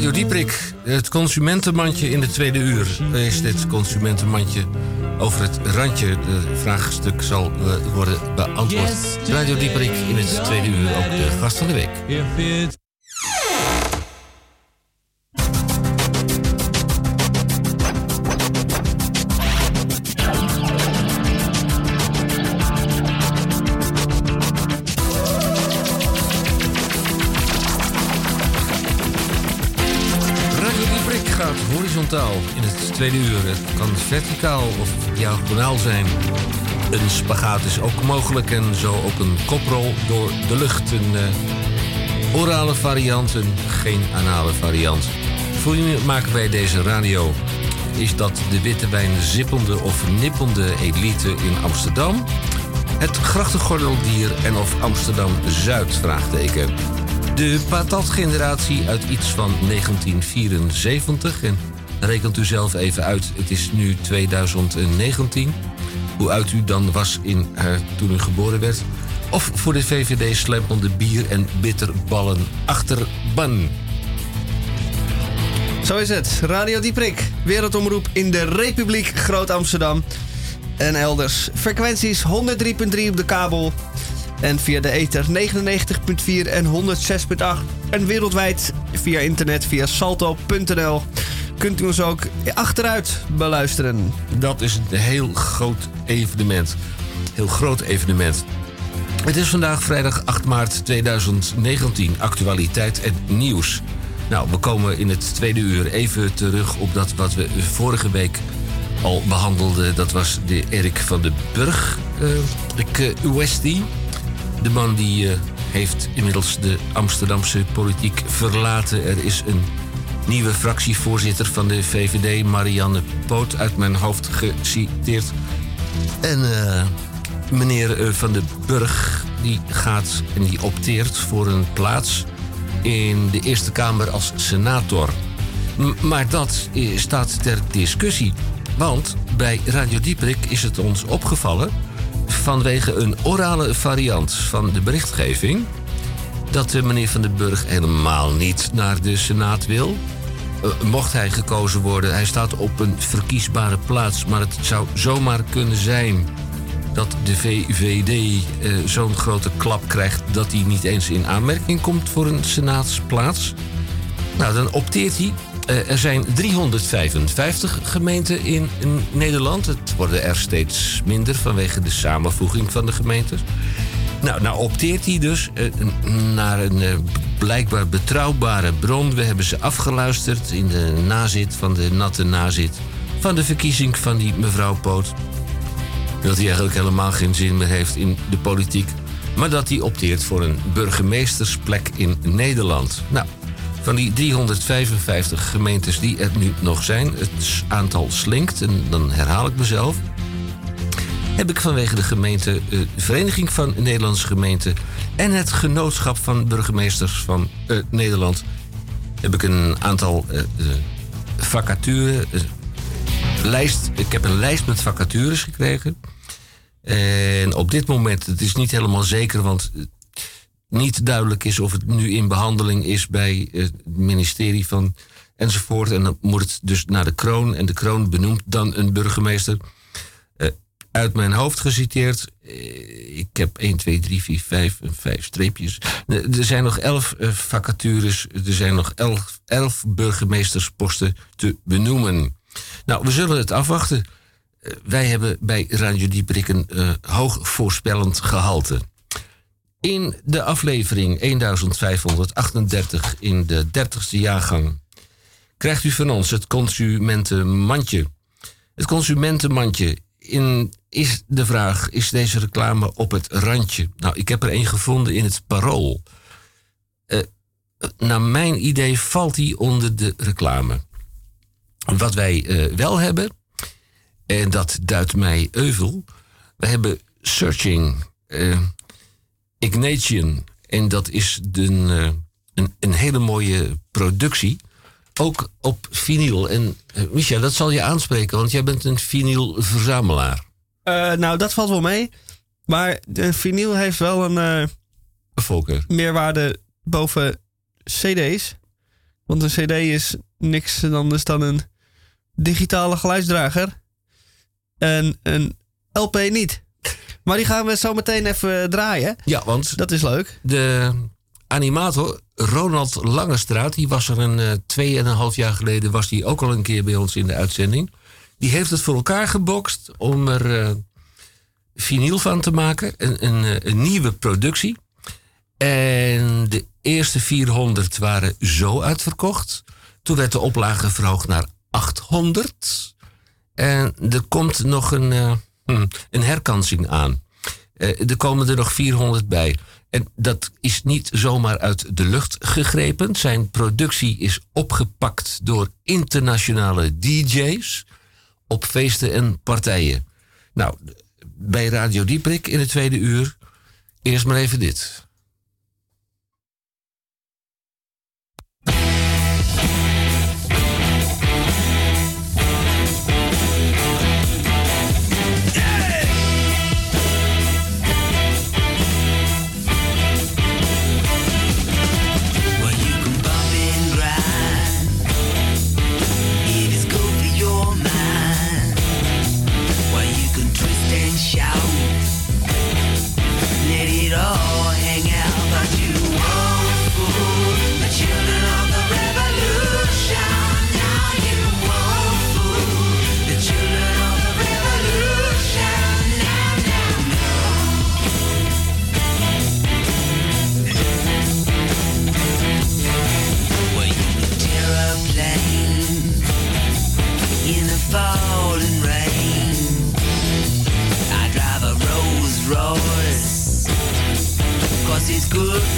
Speaker 1: Radio Dieprik, het consumentenmandje in de tweede uur. Is dit consumentenmandje over het randje? De vraagstuk zal eh, worden beantwoord. Radio Dieprik in het tweede uur, ook de gast van de week. Tweede uur. Het kan verticaal of diagonaal zijn. Een spagaat is ook mogelijk en zo ook een koprol door de lucht. Een eh, orale variant en geen anale variant. Voor u maken wij deze radio. Is dat de witte wijn zippende of nippende elite in Amsterdam? Het grachtengordeldier en of Amsterdam-Zuid? Vraagteken. De patatgeneratie uit iets van 1974. En rekent u zelf even uit, het is nu 2019. Hoe oud u dan was in, eh, toen u geboren werd. Of voor de VVD slempelde bier en bitterballen achterban.
Speaker 2: Zo is het. Radio Dieprik. Wereldomroep in de Republiek Groot-Amsterdam. En elders. Frequenties 103.3 op de kabel. En via de ether 99.4 en 106.8. En wereldwijd via internet via salto.nl. Kunt u ons ook achteruit beluisteren.
Speaker 1: Dat is een heel groot evenement. Heel groot evenement. Het is vandaag vrijdag 8 maart 2019. Actualiteit en nieuws. Nou, we komen in het tweede uur even terug op dat wat we vorige week al behandelden. Dat was de Erik van den Burg, eh ik, eh, Westie. De man die eh, heeft inmiddels de Amsterdamse politiek verlaten. Er is een nieuwe fractievoorzitter van de VVD, Marianne Poot, uit mijn hoofd geciteerd. En eh, meneer eh, Van den Burg die gaat en die opteert voor een plaats in de Eerste Kamer als senator. Maar dat eh, staat ter discussie. Want bij Radio Dieprik is het ons opgevallen... vanwege een orale variant van de berichtgeving... dat de meneer Van den Burg helemaal niet naar de Senaat wil... Eh, mocht hij gekozen worden, hij staat op een verkiesbare plaats... maar het zou zomaar kunnen zijn dat de VVD eh, zo'n grote klap krijgt... dat hij niet eens in aanmerking komt voor een senaatsplaats. Nou, dan opteert hij. Eh, er zijn 355 gemeenten in, in Nederland. Het worden er steeds minder vanwege de samenvoeging van de gemeentes. Nou, nou opteert hij dus eh, naar een eh, blijkbaar betrouwbare bron. We hebben ze afgeluisterd in de nazit van de natte nazit... van de verkiezing van die mevrouw Poot. Dat hij eigenlijk helemaal geen zin meer heeft in de politiek... maar dat hij opteert voor een burgemeestersplek in Nederland. Nou, van die 355 gemeentes die er nu nog zijn... het aantal slinkt, en dan herhaal ik mezelf heb ik vanwege de gemeente, de Vereniging van Nederlandse Gemeenten en het Genootschap van Burgemeesters van eh, Nederland, heb ik een aantal eh, vacatures. lijst, ik heb een lijst met vacatures gekregen. En op dit moment, het is niet helemaal zeker, want niet duidelijk is of het nu in behandeling is bij het ministerie van enzovoort. En dan moet het dus naar de kroon. En de kroon benoemt dan een burgemeester uit mijn hoofd geciteerd. eh, Ik heb 1, 2, 3, 4, 5 en 5 streepjes. Eh, Er zijn nog 11 eh, vacatures. Er zijn nog 11, 11 burgemeestersposten te benoemen. Nou, we zullen het afwachten. Wij hebben bij Radio Dieprik een eh, hoog voorspellend gehalte. In de aflevering 1538 in de 30ste jaargang krijgt u van ons het consumentenmandje. Het consumentenmandje is de vraag, is deze reclame op het randje? Nou, ik heb er een gevonden in het parool. Eh, naar mijn idee valt die onder de reclame. Wat wij eh, wel hebben, en dat duidt mij euvel. We hebben Searching eh, Ignatian. En dat is een hele mooie productie. Ook op vinyl. En eh, Micha, dat zal je aanspreken, want jij bent een vinylverzamelaar.
Speaker 2: Eh, nou, dat valt wel mee. Maar de vinyl heeft wel een eh,
Speaker 1: Volker.
Speaker 2: meerwaarde boven CD's. Want een CD is niks anders dan een digitale geluidsdrager. En een LP niet. Maar die gaan we zo meteen even draaien.
Speaker 1: Ja, want
Speaker 2: Dat is leuk.
Speaker 1: de animator Ronald Langestraat, die was er een eh, tweeënhalf jaar geleden, was die ook al een keer bij ons in de uitzending. Die heeft het voor elkaar gebokst om er eh vinyl van te maken. Een, een, eh, een nieuwe productie. En de eerste 400 waren zo uitverkocht. Toen werd de oplage verhoogd naar 800. En er komt nog een, eh, hm, een herkansing aan. Er komen er nog 400 bij. En dat is niet zomaar uit de lucht gegrepen. Zijn productie is opgepakt door internationale DJ's op feesten en partijen. Nou, bij Radio Dieprik in het tweede uur. Eerst maar even dit.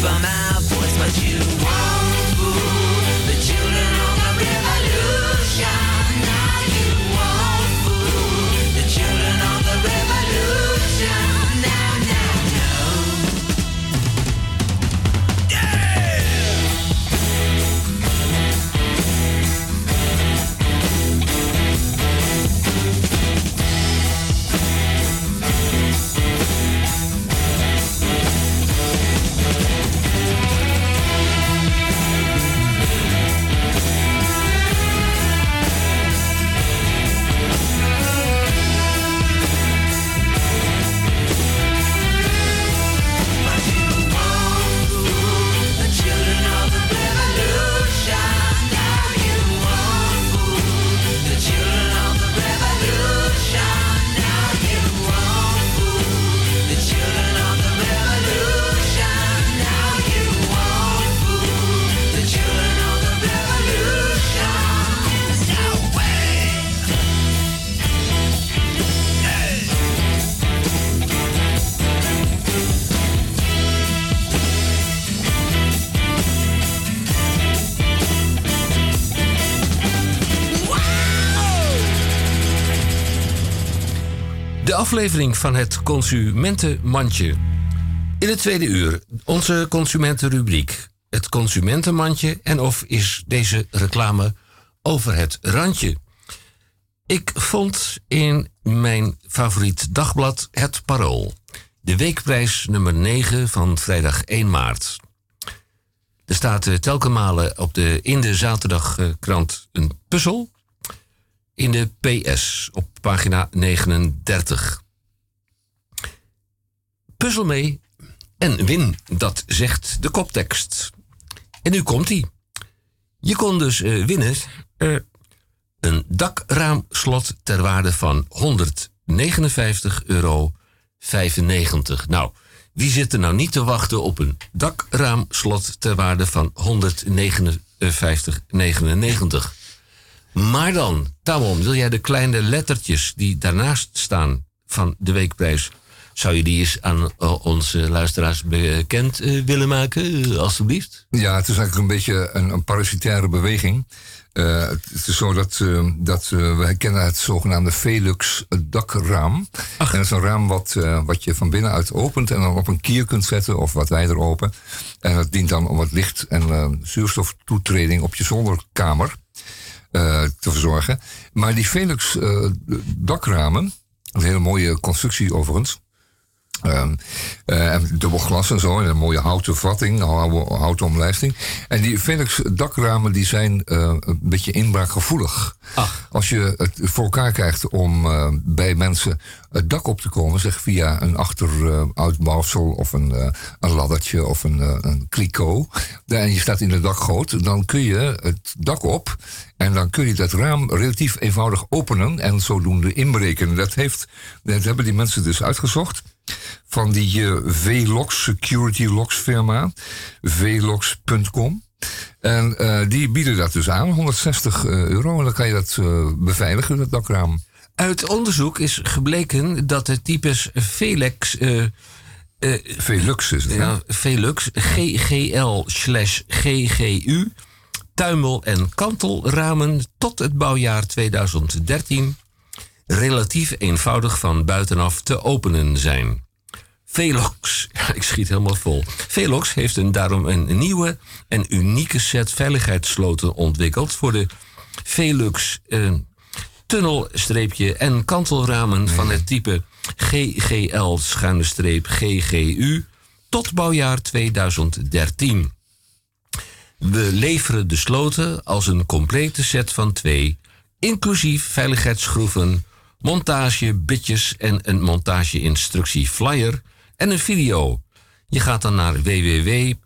Speaker 7: For my voice but you
Speaker 1: aflevering van het Consumentenmandje. In het tweede uur onze consumentenrubriek. Het Consumentenmandje en of is deze reclame over het randje. Ik vond in mijn favoriet dagblad Het Parool. De weekprijs nummer 9 van vrijdag 1 maart. Er staat eh, telkenmale op de, in de zaterdagkrant een puzzel in de PS op pagina 39. Puzzel mee en win, dat zegt de koptekst. En nu komt hij. Je kon dus eh, winnen eh, een dakraamslot ter waarde van 159,95 euro. Nou, wie zit er nou niet te wachten op een dakraamslot ter waarde van 159,99? Maar dan, Tamon, wil jij de kleine lettertjes die daarnaast staan van de weekprijs... zou je die eens aan eh, onze luisteraars bekend eh, willen maken, eh, alstublieft?
Speaker 3: Ja, het is eigenlijk een beetje een, een parasitaire beweging. Eh, het is zo dat, dat we kennen het zogenaamde Velux dakraam. En dat is een raam wat, wat je van binnenuit opent en dan op een kier kunt zetten of wat wijder open. En dat dient dan om het licht en zuurstoftoetreding op je zolderkamer te verzorgen. Maar die Velux dakramen, een hele mooie constructie overigens. Eh, en dubbel glas en zo. En een mooie houten vatting, hou- houten omlijsting. En die Velux dakramen die zijn eh, een beetje inbraakgevoelig. Als je het voor elkaar krijgt om eh, bij mensen het dak op te komen, zeg via een achteruitbouwsel of een, een laddertje of een, een kliko. En je staat in de dakgoot, dan kun je het dak op. En dan kun je dat raam relatief eenvoudig openen en zodoende inbreken. Dat, heeft, dat hebben die mensen dus uitgezocht van die eh, Velox Security Locks firma, velox.com. En eh, die bieden dat dus aan, 160 euro. En dan kan je dat eh, beveiligen, dat dakraam.
Speaker 1: Uit onderzoek is gebleken dat de types Velex... eh, eh,
Speaker 3: Velux is het,
Speaker 1: ja, Velux, GGL slash GGU, tuimel- en kantelramen tot het bouwjaar 2013 relatief eenvoudig van buitenaf te openen zijn. Velox, ik schiet helemaal vol. Velox heeft een, daarom een nieuwe en unieke set veiligheidssloten ontwikkeld voor de Velux eh, tunnelstreepje en kantelramen van het type GGL-GGU tot bouwjaar 2013. We leveren de sloten als een complete set van twee, inclusief veiligheidsschroeven, montage, bitjes en een montage-instructie flyer en een video. Je gaat dan naar www.v-lox.com.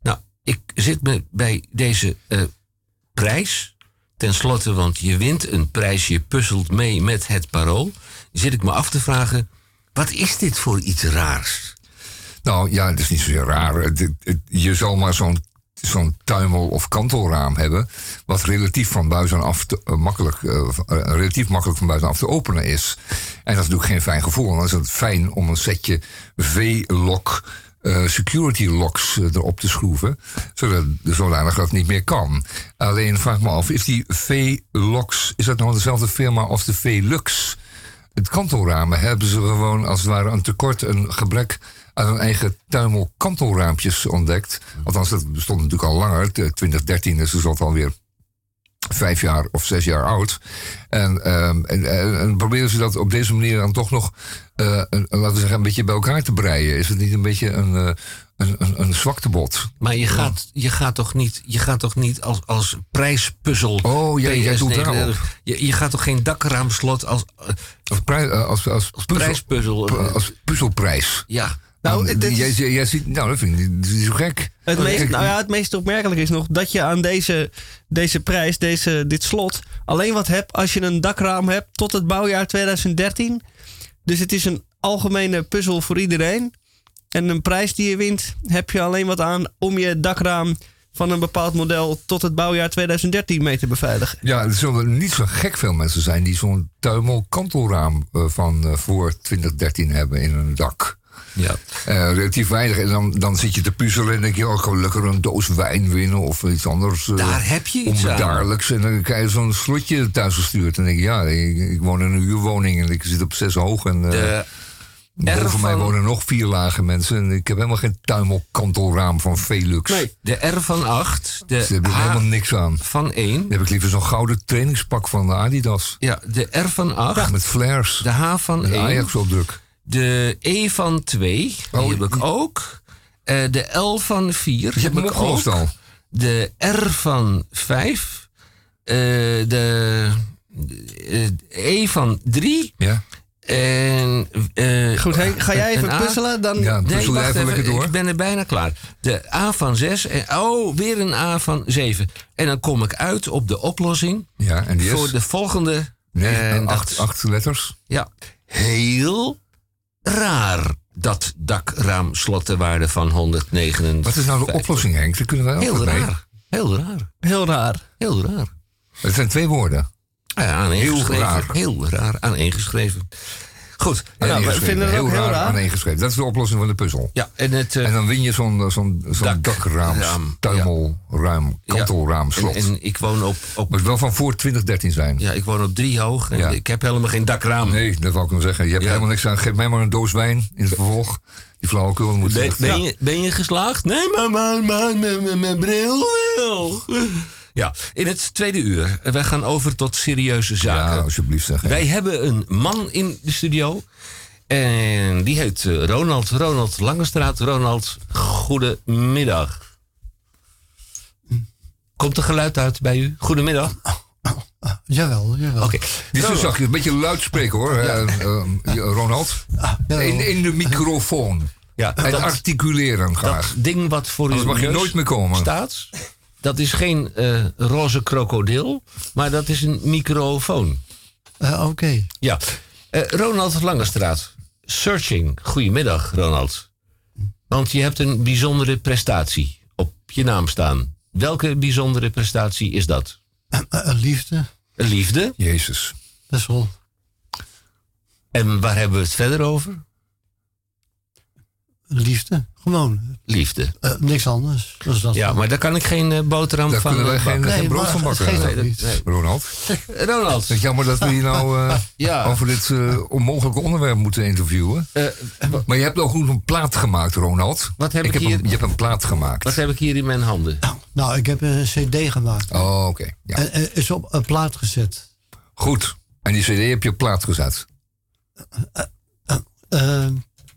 Speaker 1: Nou, ik zit me bij deze eh, prijs. Ten slotte, want je wint een prijs, je puzzelt mee met het parool. Zit ik me af te vragen, wat is dit voor iets raars?
Speaker 3: Nou ja, het is niet zo raar. Je zal maar zo'n zo'n tuimel- of kantelraam hebben. wat relatief van buitenaf te, eh, makkelijk, eh, eh, relatief makkelijk van buitenaf te openen is. En dat is natuurlijk geen fijn gevoel. Dan is het fijn om een setje V-lock. security locks erop te schroeven, zodat zodanig dat het niet meer kan. Alleen vraag me af, is die V-locks, is dat nou dezelfde firma als de V-lux? Het kantelramen hebben ze gewoon als het ware een tekort, een gebrek aan hun eigen tuimel kantelraampjes ontdekt. Althans, dat bestond natuurlijk al langer. T- 2013 is dus alweer vijf jaar of zes jaar oud. En, ehm, en, en, en proberen ze dat op deze manier dan toch nog, eh, een, laten we zeggen, een beetje bij elkaar te breien. Is het niet een beetje een, eh, een, een, een zwaktebod?
Speaker 1: Maar je gaat, je gaat toch niet, je gaat toch niet als, als prijspuzzel.
Speaker 3: Oh, ja, jij doet
Speaker 1: PS9,
Speaker 3: daarop.
Speaker 1: Je, je gaat toch geen dakraamslot als, eh,
Speaker 3: Als, prij- eh, als, als,
Speaker 1: als
Speaker 3: puzzel-
Speaker 1: prijspuzzel. eh,
Speaker 3: als puzzelprijs.
Speaker 1: ja.
Speaker 2: Nou,
Speaker 3: Nou,
Speaker 2: dit is-
Speaker 3: jij, jij, jij ziet, nou, dat vind ik zo gek.
Speaker 2: Het meest,
Speaker 3: Kijk,
Speaker 2: nou ja, het meest opmerkelijk is nog dat je aan deze, deze prijs, deze, dit slot, alleen wat hebt als je een dakraam hebt tot het bouwjaar 2013. Dus het is een algemene puzzel voor iedereen. En een prijs die je wint, heb je alleen wat aan om je dakraam van een bepaald model tot het bouwjaar 2013 mee te beveiligen.
Speaker 3: Ja, er zullen niet zo gek veel mensen zijn die zo'n tuimel kantelraam eh, van eh, voor 2013 hebben in hun dak.
Speaker 1: Ja.
Speaker 3: Eh, relatief weinig. En dan, dan zit je te puzzelen en denk je, oh, ik ga lekker een doos wijn winnen of iets anders. eh,
Speaker 1: Daar heb je iets aan.
Speaker 3: Onbedaarlijks. En dan krijg je zo'n slotje thuis gestuurd. En dan denk je, ja, ik, ik woon in een huurwoning en ik zit op zes hoog. En
Speaker 1: De
Speaker 3: boven
Speaker 1: R
Speaker 3: mij
Speaker 1: van-
Speaker 3: wonen nog vier lage mensen. En ik heb helemaal geen tuimelkantelraam van Velux.
Speaker 2: Nee.
Speaker 1: De R van 8,
Speaker 3: Daar
Speaker 1: de
Speaker 3: heb ik
Speaker 1: H
Speaker 3: helemaal niks aan.
Speaker 1: van 1,
Speaker 3: Dan heb ik liever zo'n gouden trainingspak van Adidas.
Speaker 1: ja, de R van 8,
Speaker 3: Met flares.
Speaker 1: de H van
Speaker 3: Met
Speaker 1: 1,
Speaker 3: Ajax op druk.
Speaker 1: De E van 2, die
Speaker 3: Oh,
Speaker 1: heb ik ook. Eh, de L van 4
Speaker 3: Je
Speaker 1: heb ik ook.
Speaker 3: al.
Speaker 1: De R van 5, eh, de, de E van 3
Speaker 3: Ja,
Speaker 1: en... eh,
Speaker 2: Goed, Henk, ga jij even puzzelen? Dan,
Speaker 3: ja
Speaker 1: Nee,
Speaker 3: puzzel jij even lekker door.
Speaker 1: Ik ben er bijna klaar. De A van 6 en oh, weer een A van 7. En dan kom ik uit op de oplossing
Speaker 3: Ja, en die
Speaker 1: voor
Speaker 3: is?
Speaker 1: de volgende.
Speaker 3: Nee,
Speaker 1: en
Speaker 3: acht, acht letters.
Speaker 1: Ja, heel raar dat dakraamslottenwaarde van 159.
Speaker 3: Wat is nou de oplossing, Henk? Daar kunnen wij ook
Speaker 1: Heel
Speaker 3: mee.
Speaker 1: raar. Heel raar.
Speaker 2: heel raar.
Speaker 1: Heel raar.
Speaker 3: Het zijn twee woorden.
Speaker 1: Ja, aaneengeschreven.
Speaker 3: Heel raar.
Speaker 1: Heel raar. Aaneengeschreven. Goed.
Speaker 2: Nou, we vinden het
Speaker 3: heel
Speaker 2: ook heel
Speaker 3: raar
Speaker 2: raar.
Speaker 3: Dat is de oplossing van de puzzel.
Speaker 1: Ja, en het... eh,
Speaker 3: En dan win je zo'n zo'n zo'n
Speaker 1: Dak-
Speaker 3: dakraam,
Speaker 1: raam,
Speaker 3: tuimelruim, kantelraam, slot.
Speaker 1: en ik woon op, op
Speaker 3: Moet wel van voor 2013 zijn.
Speaker 1: Ja, ik woon op drie hoog en
Speaker 3: Ja.
Speaker 1: ik heb helemaal geen dakraam.
Speaker 3: Nee, dat wou ik nog zeggen. Je hebt
Speaker 1: Ja.
Speaker 3: helemaal niks aan. Geef mij maar een doos wijn in het vervolg. Die flauwekul moet
Speaker 1: Ben, ben, je, ben je geslaagd? Nee, maar, mijn bril wel. Ja, in het tweede uur. Wij gaan over tot serieuze zaken.
Speaker 3: Ja, alsjeblieft zeg. hè.
Speaker 1: Wij hebben een man in de studio. En die heet eh, Ronald. Ronald Langestraat. Ronald, goedemiddag. Komt er geluid uit bij u? Goedemiddag.
Speaker 8: Jawel, jawel.
Speaker 1: Oké.
Speaker 3: Dit is zachtjes, een beetje luid spreken hoor, eh, eh, Ronald.
Speaker 8: jawel.
Speaker 3: In, in de microfoon.
Speaker 1: Ja,
Speaker 3: En
Speaker 1: dat,
Speaker 3: articuleren graag.
Speaker 1: dat ding wat voor uw
Speaker 3: mag je nooit meer komen.
Speaker 1: staat... dat is geen eh, roze krokodil, maar dat is een microfoon.
Speaker 8: Eh, Oké.
Speaker 1: Ja. Eh, Ronald Langestraat. Searching. Goedemiddag, Ronald. Want je hebt een bijzondere prestatie op je naam staan. Welke bijzondere prestatie is dat?
Speaker 8: Eh, liefde,
Speaker 1: Een liefde.
Speaker 3: Jezus.
Speaker 8: dat is wel.
Speaker 1: En waar hebben we het verder over?
Speaker 8: Liefde, gewoon.
Speaker 1: Liefde.
Speaker 8: Eh, niks anders. Dat is dat.
Speaker 1: Ja, maar daar kan ik geen eh, boterham
Speaker 3: Daar
Speaker 1: van
Speaker 3: kunnen wij
Speaker 1: eh,
Speaker 3: geen,
Speaker 1: bakken.
Speaker 3: geen brood van bakken. Nee,
Speaker 8: niet.
Speaker 1: nee.
Speaker 3: Ronald.
Speaker 1: Ronald.
Speaker 3: Het is jammer dat we hier nou eh,
Speaker 1: Ja.
Speaker 3: over dit onmogelijke onderwerp moeten interviewen.
Speaker 1: eh,
Speaker 3: Maar je hebt ook goed een plaat gemaakt, Ronald.
Speaker 1: Wat heb ik
Speaker 3: heb
Speaker 1: hier?
Speaker 3: Een, je hebt een plaat gemaakt.
Speaker 1: wat heb ik hier in mijn handen?
Speaker 8: Nou, ik heb een cd gemaakt.
Speaker 3: Oh, oké. Ja.
Speaker 8: En eh, is op een plaat gezet.
Speaker 3: Goed. En die cd heb je op plaat gezet.
Speaker 8: Eh,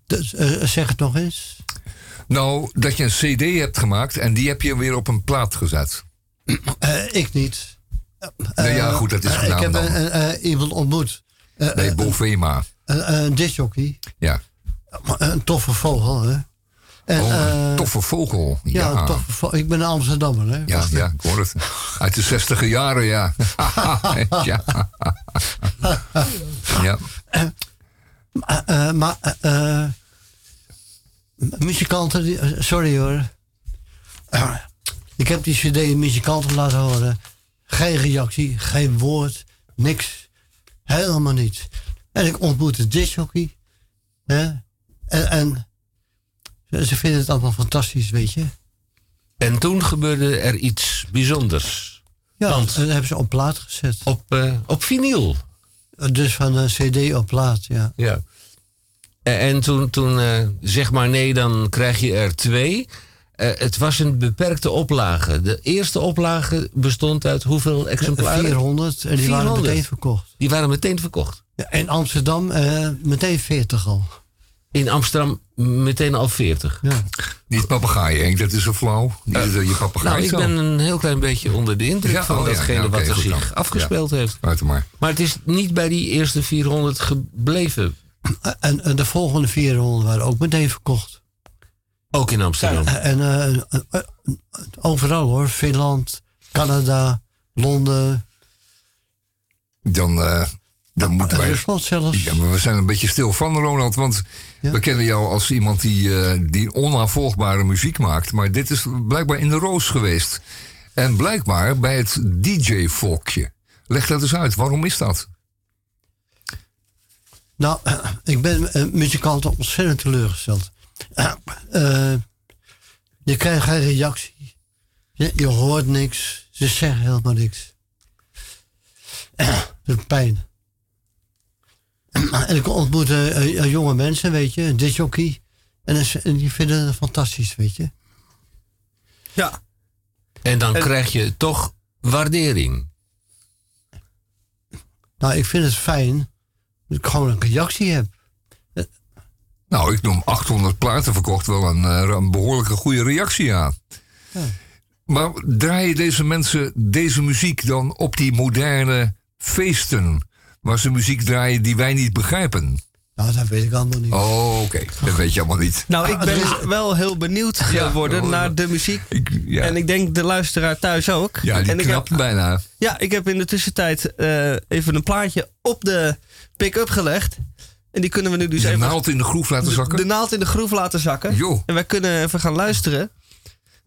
Speaker 8: dus, zeg het nog eens.
Speaker 3: Nou, dat je een cd hebt gemaakt en die heb je weer op een plaat gezet.
Speaker 8: Eh, ik niet.
Speaker 3: ja, goed, dat is
Speaker 8: Eh,
Speaker 3: gedaan
Speaker 8: ik heb
Speaker 3: dan.
Speaker 8: een- eh, iemand ontmoet. Eh,
Speaker 3: nee,
Speaker 8: eh,
Speaker 3: Bovema.
Speaker 8: een, discjockey.
Speaker 3: Ja.
Speaker 8: Een toffe vogel, hè. En,
Speaker 3: Oh,
Speaker 8: eh,
Speaker 3: een toffe vogel.
Speaker 8: ja,
Speaker 3: Ja,
Speaker 8: een toffe vogel. Ik ben een Amsterdammer, hè.
Speaker 3: ja, ja, ik hoor het. Uit de zestiger jaren, ja. ja. ja.
Speaker 8: Eh, eh, maar eh, eh, muzikanten, eh, sorry hoor. Ik heb die cd muzikanten laten horen. Geen reactie, geen woord, niks. Helemaal niets. En ik ontmoette de discjockey. hè. En, en ze vinden het allemaal fantastisch, weet je.
Speaker 1: En toen gebeurde er iets bijzonders.
Speaker 8: Ja,
Speaker 1: Want-
Speaker 8: en dat hebben ze op plaat gezet.
Speaker 1: Op, eh, op vinyl.
Speaker 8: Dus van een cd op plaat, ja.
Speaker 1: Ja. En, en toen, toen eh, zeg maar nee, dan krijg je er twee. Eh, het was een beperkte oplage. De eerste oplage bestond uit hoeveel exemplaren?
Speaker 8: 400 en die waren
Speaker 1: 400.
Speaker 8: meteen verkocht.
Speaker 1: Die waren meteen verkocht.
Speaker 8: Ja, in Amsterdam eh, meteen 40 al.
Speaker 1: In Amsterdam meteen al 40.
Speaker 8: Ja.
Speaker 3: Niet papegaai, Henk, dat is zo flauw. Niet dat je papegaai
Speaker 1: Nou, ik ben een heel klein beetje onder de indruk
Speaker 3: Ja,
Speaker 1: van
Speaker 3: oh
Speaker 1: datgene
Speaker 3: ja,
Speaker 1: wat er zich
Speaker 3: dan.
Speaker 1: afgespeeld heeft.
Speaker 3: Maar
Speaker 1: het is niet bij die eerste 400 gebleven.
Speaker 8: En, en de volgende 400 waren ook meteen verkocht.
Speaker 1: Ook in Amsterdam.
Speaker 8: En eh, eh, eh, overal hoor. Finland, Canada, Londen,
Speaker 3: Dan, eh, dan moeten wij...
Speaker 8: Rusland zelfs.
Speaker 3: Ja, maar we zijn een beetje stil van, Ronald. Want
Speaker 8: Ja.
Speaker 3: we kennen jou als iemand die, eh, die onnavolgbare muziek maakt. Maar dit is blijkbaar in de roos geweest. En blijkbaar bij het DJ-volkje. Leg dat eens uit. Waarom is dat?
Speaker 8: Nou, ik ben eh, muzikanten ontzettend teleurgesteld. Eh, je krijgt geen reactie. Je, je hoort niks. Ze zeggen helemaal niks. Dat is pijn. En ik ontmoet eh, jonge mensen, weet je, een disjockey. En, en die vinden het fantastisch, weet je.
Speaker 2: Ja.
Speaker 1: En dan krijg je toch waardering.
Speaker 8: Nou, ik vind het fijn ik gewoon een reactie heb.
Speaker 3: Nou, ik noem 800 platen verkocht wel een, eh, een behoorlijke goede reactie aan. Maar draaien deze mensen deze muziek dan op die moderne feesten? Waar ze muziek draaien die wij niet begrijpen?
Speaker 8: Nou, dat weet ik allemaal niet.
Speaker 3: Oh, oké. Dat weet je allemaal niet.
Speaker 2: Nou, ik ben wel heel benieuwd geworden naar de muziek.
Speaker 3: Ik, ja.
Speaker 2: En ik denk de luisteraar thuis ook.
Speaker 3: ja, die
Speaker 2: en ik heb,
Speaker 3: bijna.
Speaker 2: ja, ik heb in de tussentijd eh, even een plaatje op de pick-up gelegd. En die kunnen we nu dus
Speaker 3: De
Speaker 2: even...
Speaker 3: naald in de groef laten zakken.
Speaker 2: De naald in de groef laten zakken.
Speaker 3: Jo.
Speaker 2: En wij kunnen even gaan luisteren.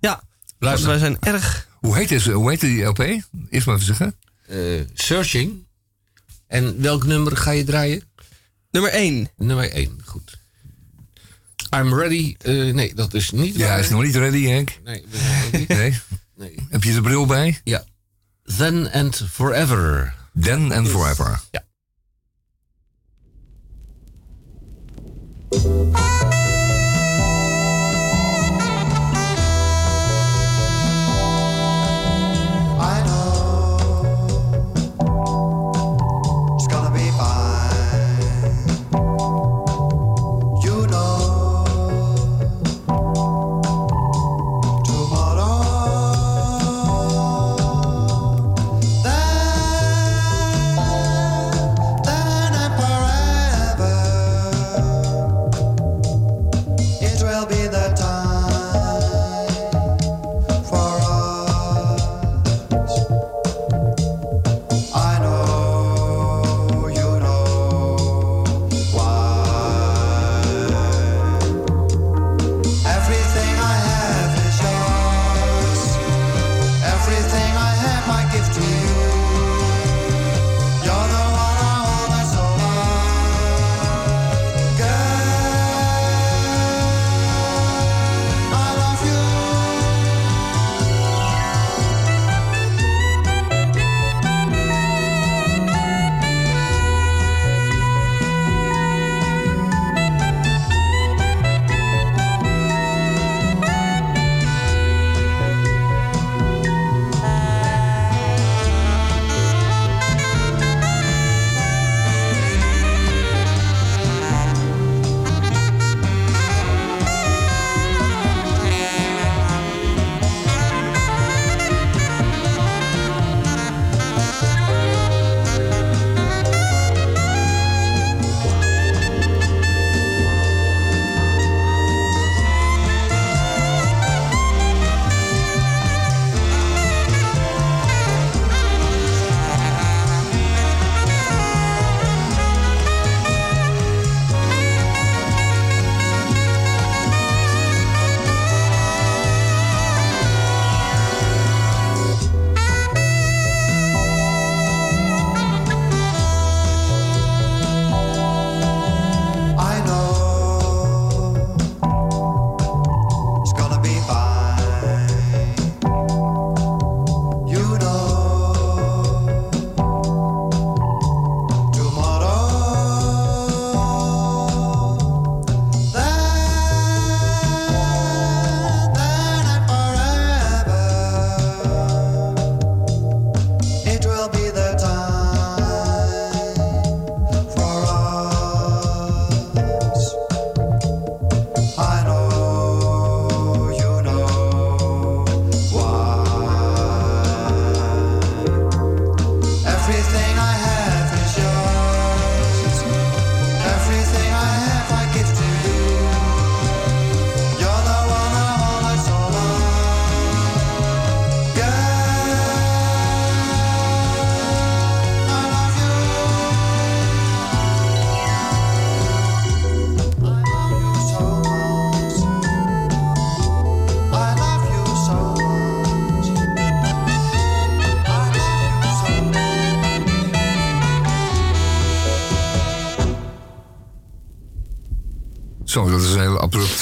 Speaker 2: Ja,
Speaker 1: Luister.
Speaker 2: want wij zijn erg...
Speaker 3: Hoe heet, deze, hoe heet die LP? Eerst maar even zeggen.
Speaker 1: Eh, searching. En welk nummer ga je draaien?
Speaker 2: Nummer 1.
Speaker 1: Nummer 1, goed. I'm ready. eh, nee, dat is niet
Speaker 3: Ja,
Speaker 1: waar.
Speaker 3: is nog niet ready, Henk.
Speaker 1: Nee, we zijn ook niet.
Speaker 3: Nee.
Speaker 1: nee.
Speaker 3: Heb je de bril bij?
Speaker 1: Ja. Then and Forever.
Speaker 3: Then and forever.
Speaker 1: Ja.
Speaker 9: I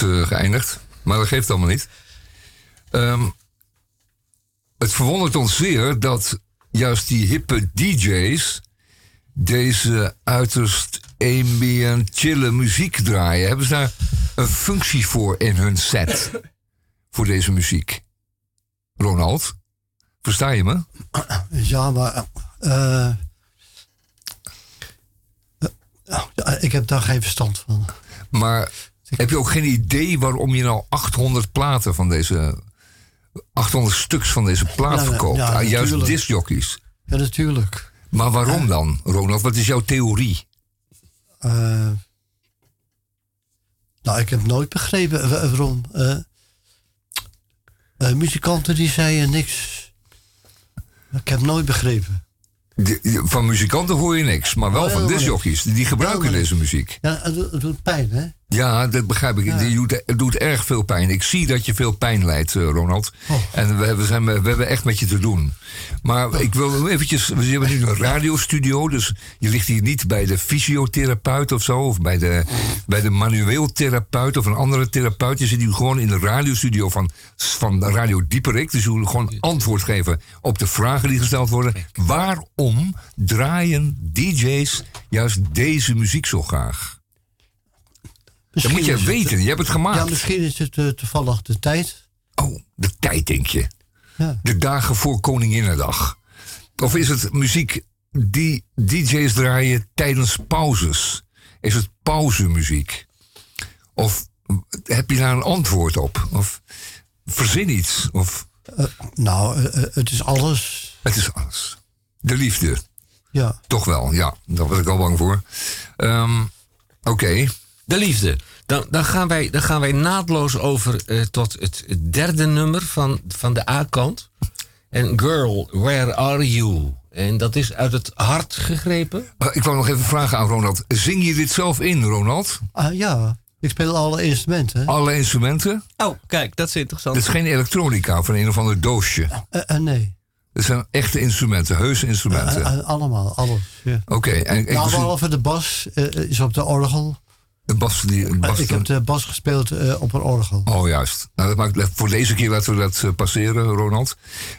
Speaker 3: eh, geëindigd. Maar dat geeft allemaal niet. Ehm, het verwondert ons zeer dat juist die hippe DJ's deze uiterst ambient, chille muziek draaien. Hebben ze daar een functie voor in hun set? voor deze muziek? Ronald, versta je me?
Speaker 8: Ja, maar. eh, eh, ik heb daar geen verstand van.
Speaker 3: Maar heb je ook geen idee waarom je nou 800 platen van deze. 800 stuks van deze plaat
Speaker 8: Ja, ja,
Speaker 3: verkoopt?
Speaker 8: ja,
Speaker 3: aan juist discjockeys.
Speaker 8: Ja, natuurlijk.
Speaker 3: Maar waarom dan, Ronald? Wat is jouw theorie?
Speaker 8: Eh, nou, ik heb nooit begrepen waarom. eh, eh, muzikanten die zeiden niks. Ik heb nooit begrepen.
Speaker 3: De- de- van muzikanten hoor je niks, maar wel
Speaker 8: Oh,
Speaker 3: van discjockeys. Die gebruiken deze muziek.
Speaker 8: Ja, het, doet- het doet pijn, hè?
Speaker 3: Ja, dat begrijp ik.
Speaker 8: Ja.
Speaker 3: Het, doet, het doet erg veel pijn. Ik zie dat je veel pijn lijdt, eh, Ronald.
Speaker 8: Oh.
Speaker 3: En we, we, zijn, we hebben echt met je te doen. Maar ik wil eventjes... We hebben nu een radiostudio, dus je ligt hier niet bij de fysiotherapeut of zo... of bij de, bij de manueel therapeut of een andere therapeut. Je zit hier gewoon in de radiostudio van, van Radio Dieperik. Dus je moet gewoon antwoord geven op de vragen die gesteld worden. Waarom draaien DJ's juist deze muziek zo graag? Dat moet je weten, je hebt het gemaakt.
Speaker 8: Ja, misschien is het eh, toevallig de tijd.
Speaker 3: Oh, de tijd, denk je.
Speaker 8: Ja.
Speaker 3: De dagen voor Koninginnedag. Of is het muziek die DJ's draaien tijdens pauzes? Is het pauzemuziek? Of heb je daar een antwoord op? Of verzin iets? Of
Speaker 8: Eh, nou, eh, het is alles.
Speaker 3: het is alles. De liefde.
Speaker 8: Ja.
Speaker 3: Toch wel, ja. Daar was ik al bang voor. Ehm, Oké.
Speaker 1: De liefde. Dan, dan, gaan wij, dan gaan wij naadloos over eh, tot het derde nummer van, van de A-kant. En Girl, Where Are You? En dat is uit het hart gegrepen.
Speaker 3: Eh, ik wou nog even vragen aan Ronald. Zing je dit zelf in, Ronald?
Speaker 8: Ah, ja, ik speel alle instrumenten.
Speaker 3: Alle instrumenten?
Speaker 2: Oh, kijk, dat is interessant.
Speaker 3: Dit is geen elektronica van een of ander doosje.
Speaker 8: Eh, nee,
Speaker 3: Het zijn echte instrumenten, heuse instrumenten.
Speaker 8: Allemaal, alles. Ja.
Speaker 3: Oké, en ik
Speaker 8: Nou, behalve de bas is op de orgel.
Speaker 3: Bas die. bas
Speaker 8: ik heb de bas gespeeld eh, op een orgel.
Speaker 3: Oh, juist. Nou, dat maakt, voor deze keer laten we dat eh, passeren, Ronald.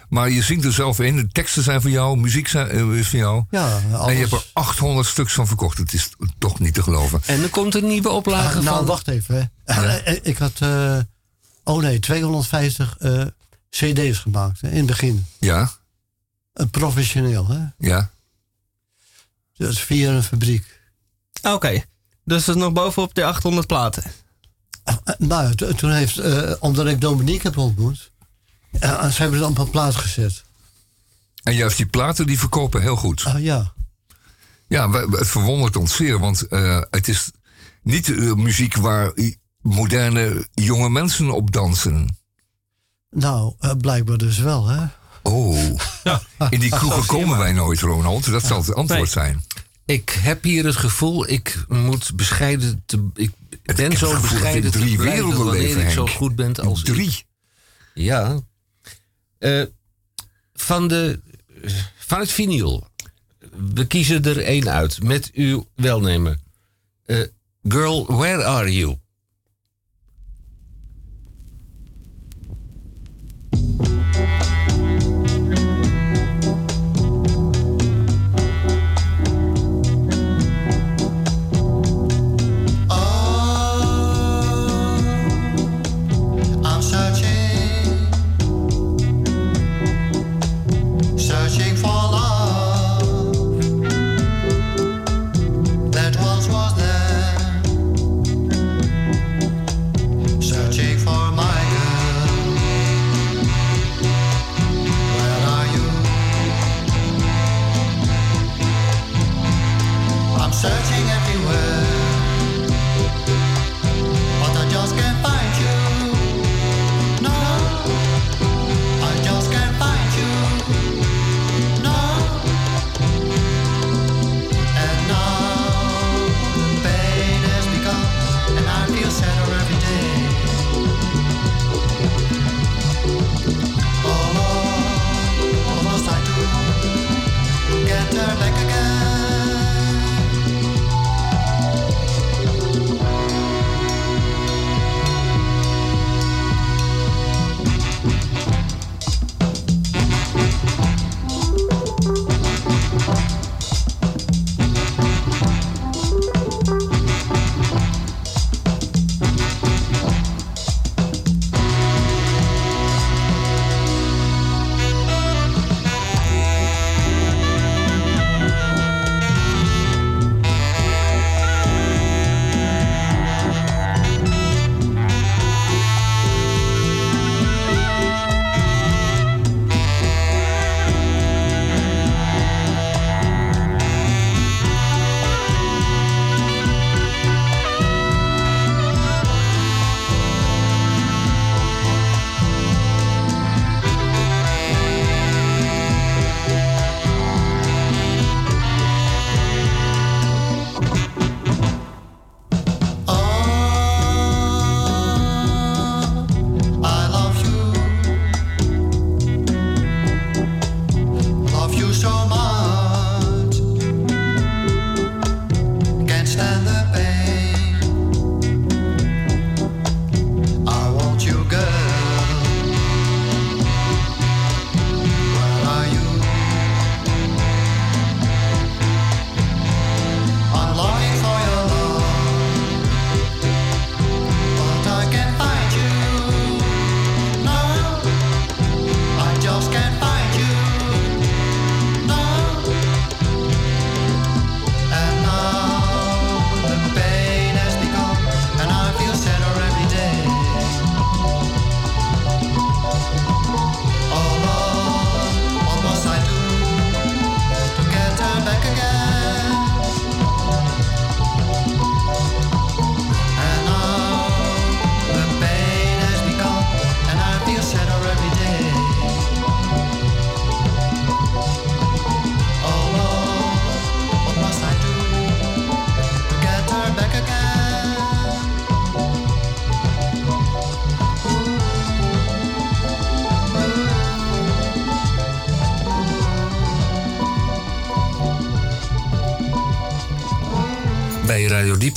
Speaker 3: Maar je zingt er zelf in. De teksten zijn van jou, muziek zijn, eh, is van jou.
Speaker 8: Ja, alles.
Speaker 3: En je hebt er 800 stuks van verkocht. Het is toch niet te geloven.
Speaker 1: En er komt een nieuwe oplage
Speaker 8: Ah, nou,
Speaker 1: van.
Speaker 8: wacht even. Hè. Eh, eh, ik had, eh, oh nee, 250 eh, cd's gemaakt hè, in het begin.
Speaker 3: Ja,
Speaker 8: Eh, professioneel, hè.
Speaker 3: ja.
Speaker 8: Dus via een fabriek.
Speaker 2: Oké, dus dat is nog bovenop de 800 platen.
Speaker 8: Eh, nou, to- toen heeft, eh, omdat ik Dominique heb ontmoet, eh, ze hebben ze op een plaat gezet.
Speaker 3: En juist die platen die verkopen heel goed.
Speaker 8: Ah ja.
Speaker 3: Ja, het verwondert ons zeer, want eh, het is niet eh, muziek waar moderne jonge mensen op dansen.
Speaker 8: Nou, eh, blijkbaar dus wel, hè.
Speaker 3: Oh, in die kroegen komen wij nooit, Ronald. Dat zal het antwoord
Speaker 2: Nee.
Speaker 3: zijn.
Speaker 1: Ik heb hier het gevoel, ik moet bescheiden te. Ik
Speaker 3: heb
Speaker 1: ben
Speaker 3: het
Speaker 1: zo bescheiden te
Speaker 3: drie werelden
Speaker 1: wanneer ik zo goed ben als ik.
Speaker 3: Drie.
Speaker 1: Ja. Eh, van, de, van het vinyl. We kiezen er één uit. Met uw welnemen. Eh, Girl, where are you?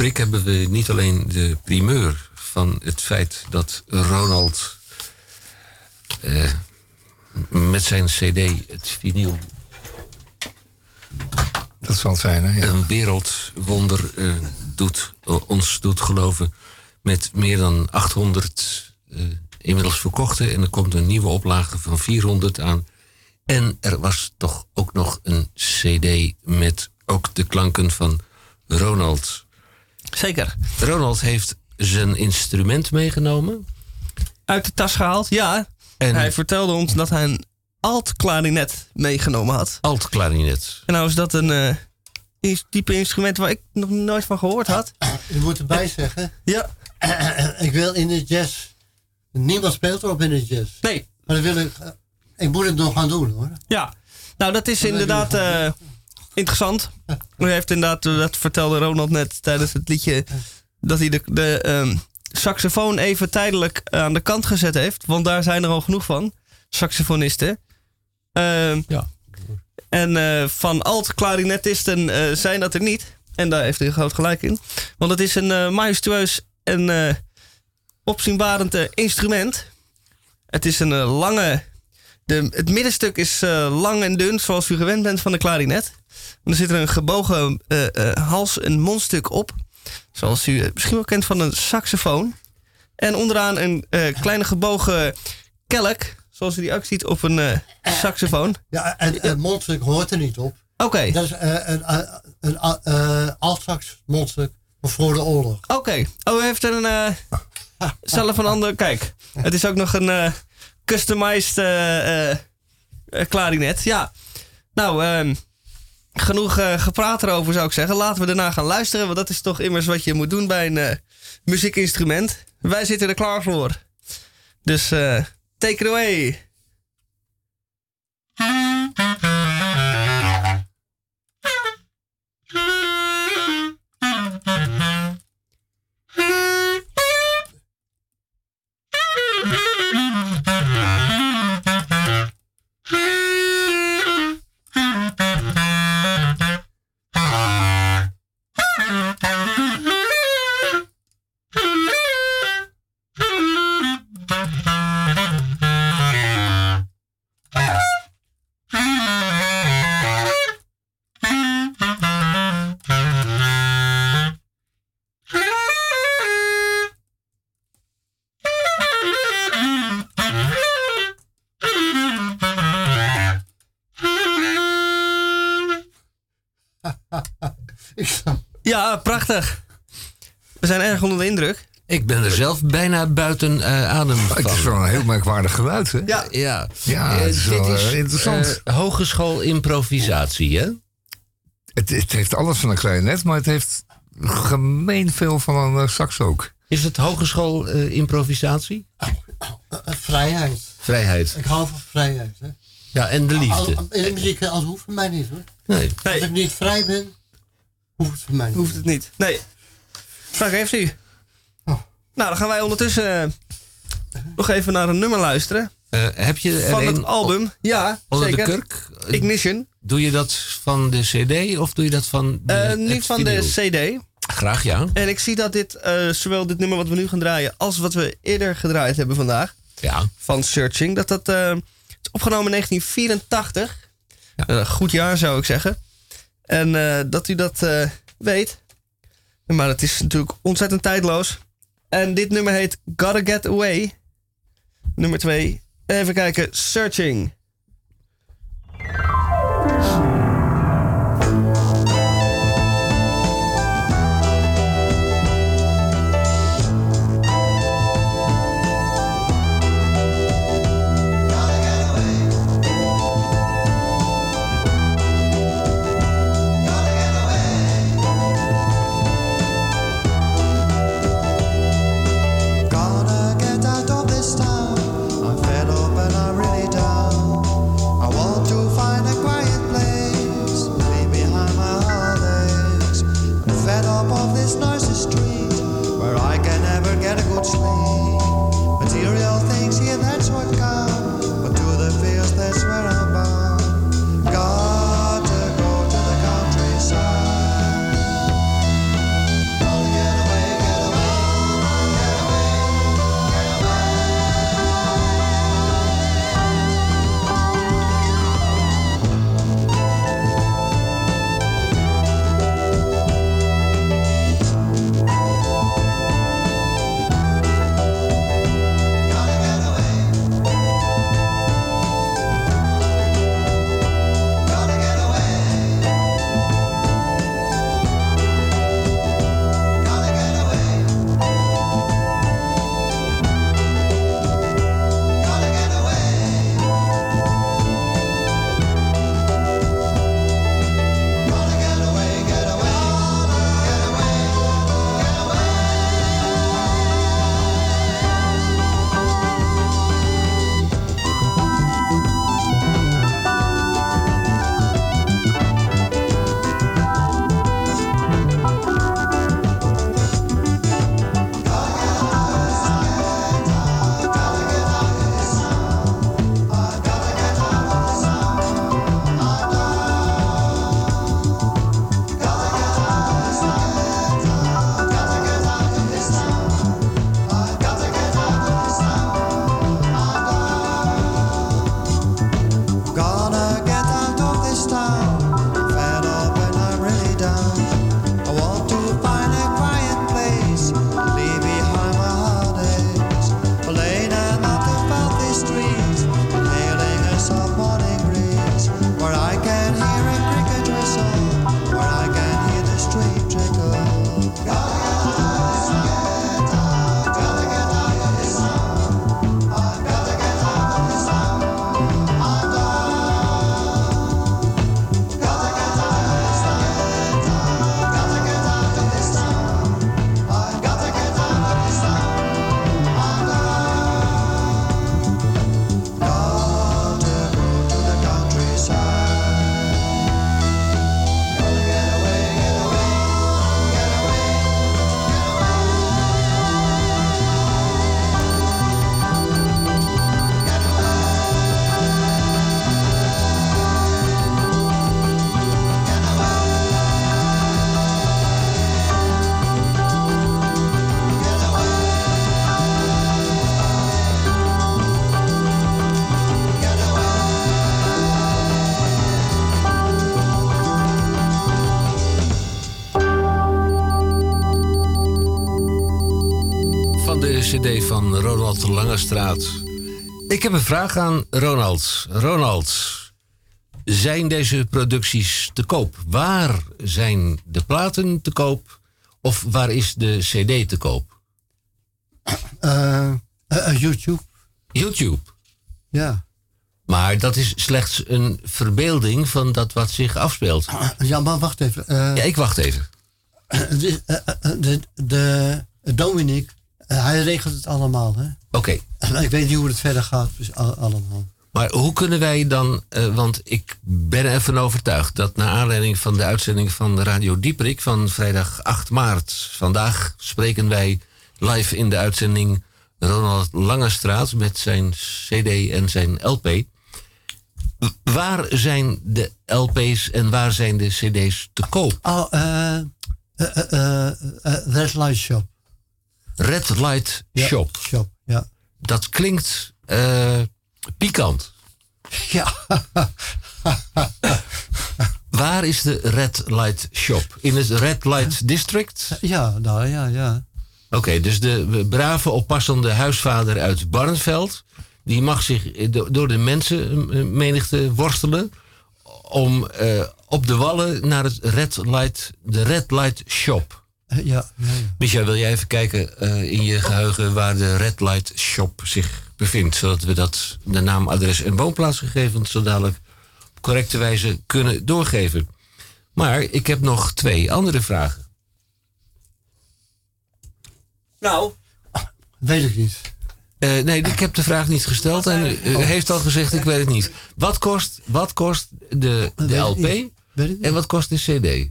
Speaker 1: Dieprik hebben we niet alleen de primeur van het feit dat Ronald eh, met zijn CD, het vinyl,
Speaker 3: Dat zal het zijn, hè? Ja.
Speaker 1: een wereldwonder eh, doet, ons doet geloven. Met meer dan 800 eh, inmiddels verkochte. En er komt een nieuwe oplage van 400 aan. En er was toch ook nog een CD met ook de klanken van Ronald.
Speaker 2: Zeker.
Speaker 1: Ronald heeft zijn instrument meegenomen.
Speaker 2: Uit de tas gehaald, ja.
Speaker 1: En
Speaker 2: Hij vertelde ons dat hij een alt-klarinet meegenomen had.
Speaker 1: alt-klarinet.
Speaker 2: En nou is dat een eh, type instrument waar ik nog nooit van gehoord had.
Speaker 8: Je moet erbij zeggen,
Speaker 2: Ja.
Speaker 8: ik wil in de jazz. Niemand speelt erop in de jazz.
Speaker 2: Nee.
Speaker 8: Maar dan wil ik. eh, ik moet het nog gaan doen hoor.
Speaker 2: Ja. Nou, dat is inderdaad eh, interessant. U heeft inderdaad, eh, dat vertelde Ronald net tijdens het liedje, dat hij de, de ehm, saxofoon even tijdelijk aan de kant gezet heeft. Want daar zijn er al genoeg van, saxofonisten. Ehm,
Speaker 1: Ja.
Speaker 2: En eh, van alt-klarinetisten eh, zijn dat er niet. En daar heeft hij groot gelijk in. Want het is een majestueus en opzienbarend instrument. Het is een lange. De, het middenstuk is eh, lang en dun, zoals u gewend bent van de klarinet. En er zit er een gebogen eh, eh, hals- en mondstuk op. Zoals u misschien wel kent van een saxofoon. En onderaan een kleine gebogen kelk. Zoals u die ook ziet op een saxofoon.
Speaker 8: Ja, en het mondstuk hoort er niet op.
Speaker 2: Oké.
Speaker 8: Dat is een, een altsax mondstuk van voor de oorlog.
Speaker 2: Oké. Oh, u heeft er een. zelf een ander. Kijk, het is ook nog een customized eh, eh, eh, klarinet. Ja. Nou, ehm, genoeg gepraat erover zou ik zeggen. Laten we daarna gaan luisteren, want dat is toch immers wat je moet doen bij een muziekinstrument. Wij zitten er klaar voor. Dus take it away. Ja, prachtig. We zijn erg onder de indruk.
Speaker 1: Ik ben er zelf bijna buiten eh, adem van.
Speaker 3: Het is wel een heel merkwaardig geluid, hè?
Speaker 2: Ja.
Speaker 1: Ja,
Speaker 3: Ja,
Speaker 1: Eh,
Speaker 3: het is wel, eh, interessant.
Speaker 1: hogeschool improvisatie, hè?
Speaker 3: Het, het heeft alles van een klarinet, maar het heeft gemeen veel van een sax ook.
Speaker 1: Is het hogeschool eh, improvisatie?
Speaker 8: Vrijheid.
Speaker 1: Vrijheid.
Speaker 8: Ik hou van vrijheid. Hè.
Speaker 1: Ja, en de liefde.
Speaker 8: Al- In de muziek, als hoeft voor mij niet hoor.
Speaker 1: Nee.
Speaker 8: Als ik
Speaker 2: Nee,
Speaker 8: niet vrij ben, hoeft het voor mij niet.
Speaker 2: hoeft het niet. Nee. Vraag heeft u.
Speaker 8: Oh.
Speaker 2: Nou, dan gaan wij ondertussen eh, nog even naar een nummer luisteren.
Speaker 1: Eh, heb je er
Speaker 2: Van het album. Ja,
Speaker 1: onder
Speaker 2: zeker.
Speaker 1: de kurk? Eh,
Speaker 2: Ignition.
Speaker 1: Doe je dat van de cd of doe je dat van de,
Speaker 2: Eh, niet
Speaker 1: het
Speaker 2: van de CD.
Speaker 1: Graag, ja.
Speaker 2: En ik zie dat dit, eh, zowel dit nummer wat we nu gaan draaien, als wat we eerder gedraaid hebben vandaag,
Speaker 1: Ja.
Speaker 2: van Searching, dat dat eh, is opgenomen in 1984.
Speaker 1: Ja.
Speaker 2: Een goed jaar zou ik zeggen. En eh, dat u dat eh, weet. Maar het is natuurlijk ontzettend tijdloos. En dit nummer heet Gotta Get Away. Nummer 2. Even kijken. Searching.
Speaker 1: Langestraat. Ik heb een vraag aan Ronald. Ronald, zijn deze producties te koop? Waar zijn de platen te koop? Of waar is de CD te koop?
Speaker 8: Eh, eh, eh, YouTube.
Speaker 1: YouTube.
Speaker 8: Ja.
Speaker 1: Maar dat is slechts een verbeelding van dat wat zich afspeelt.
Speaker 8: Ja, maar wacht even.
Speaker 1: Ja, ik wacht even.
Speaker 8: de, de, de, Dominic, hij regelt het allemaal. Hè?
Speaker 1: Oké.
Speaker 8: Ik weet niet hoe het verder gaat, dus al- allemaal.
Speaker 1: Maar hoe kunnen wij dan, eh, want ik ben ervan overtuigd dat naar aanleiding van de uitzending van Radio Dieprik van vrijdag 8 maart, vandaag spreken wij live in de uitzending Ronald Langestraat met zijn CD en zijn LP. Waar zijn de LP's en waar zijn de CD's te koop?
Speaker 8: Oh, eh, eh, eh, Red Light Shop.
Speaker 1: Red Light
Speaker 8: Ja,
Speaker 1: Shop.
Speaker 8: Shop, ja.
Speaker 1: Dat klinkt eh, pikant.
Speaker 8: Ja.
Speaker 1: Waar is de Red Light Shop? In het Red Light District?
Speaker 8: Ja, nou ja, ja.
Speaker 1: Oké, dus de brave oppassende huisvader uit Barneveld... die mag zich do- door de mensenmenigte worstelen... om eh, op de wallen naar het Red Light, de Red Light Shop.
Speaker 8: Eh, Ja, ja, ja.
Speaker 1: Micha, wil jij even kijken eh, in je geheugen... waar de Red Light Shop zich bevindt... zodat we dat, de naam, adres en woonplaatsgegevens... zo dadelijk op correcte wijze kunnen doorgeven. Maar ik heb nog twee andere vragen.
Speaker 2: Nou,
Speaker 8: Weet ik niet.
Speaker 1: Eh, nee, ik heb de vraag niet gesteld en u heeft al gezegd, ik weet het niet. Wat kost, wat kost de, de LP en wat kost de CD?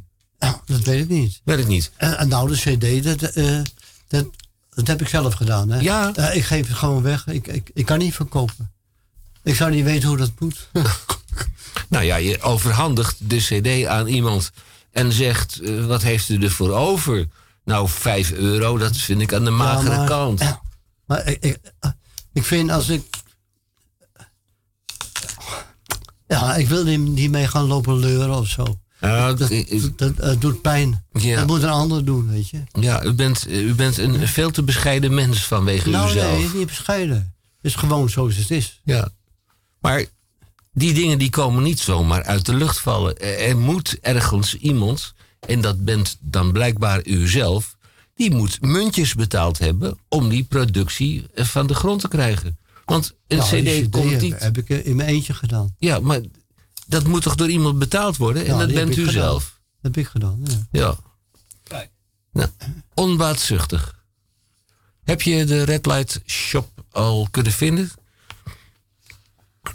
Speaker 8: Dat weet ik niet.
Speaker 1: Weet ik niet.
Speaker 8: En, en nou, de CD, dat, eh, dat, dat heb ik zelf gedaan. Hè?
Speaker 1: Ja.
Speaker 8: Eh, ik geef het gewoon weg. Ik, ik, ik kan niet verkopen. Ik zou niet weten hoe dat moet.
Speaker 1: Nou ja, je overhandigt de CD aan iemand en zegt, eh, wat heeft u ervoor over? Nou, 5 euro, dat vind ik aan de magere
Speaker 8: maar-
Speaker 1: kant.
Speaker 8: Maar ik, ik, ik vind als ik. Ja, ik wil niet mee gaan lopen leuren of zo.
Speaker 1: Ja,
Speaker 8: Dat,
Speaker 1: eh,
Speaker 8: dat, dat doet pijn.
Speaker 1: Ja.
Speaker 8: Dat moet een ander doen, weet je.
Speaker 1: ja u, bent, u bent een veel te bescheiden mens vanwege
Speaker 8: nou,
Speaker 1: uzelf.
Speaker 8: nee, niet bescheiden. Het is gewoon zoals het is.
Speaker 1: Ja. Maar die dingen die komen niet zomaar uit de lucht vallen. Er moet ergens iemand, en dat bent dan blijkbaar u zelf, die moet muntjes betaald hebben om die productie eh, van de grond te krijgen. Want een
Speaker 8: Nou,
Speaker 1: CD komt niet.
Speaker 8: heb ik in mijn eentje gedaan.
Speaker 1: Ja, maar dat moet toch door iemand betaald worden? En
Speaker 8: Ja,
Speaker 1: dat bent u
Speaker 8: gedaan.
Speaker 1: zelf.
Speaker 8: Dat heb ik gedaan, ja.
Speaker 1: Ja.
Speaker 2: Kijk.
Speaker 1: Nou, onbaatzuchtig. Heb je de Red Light Shop al kunnen vinden?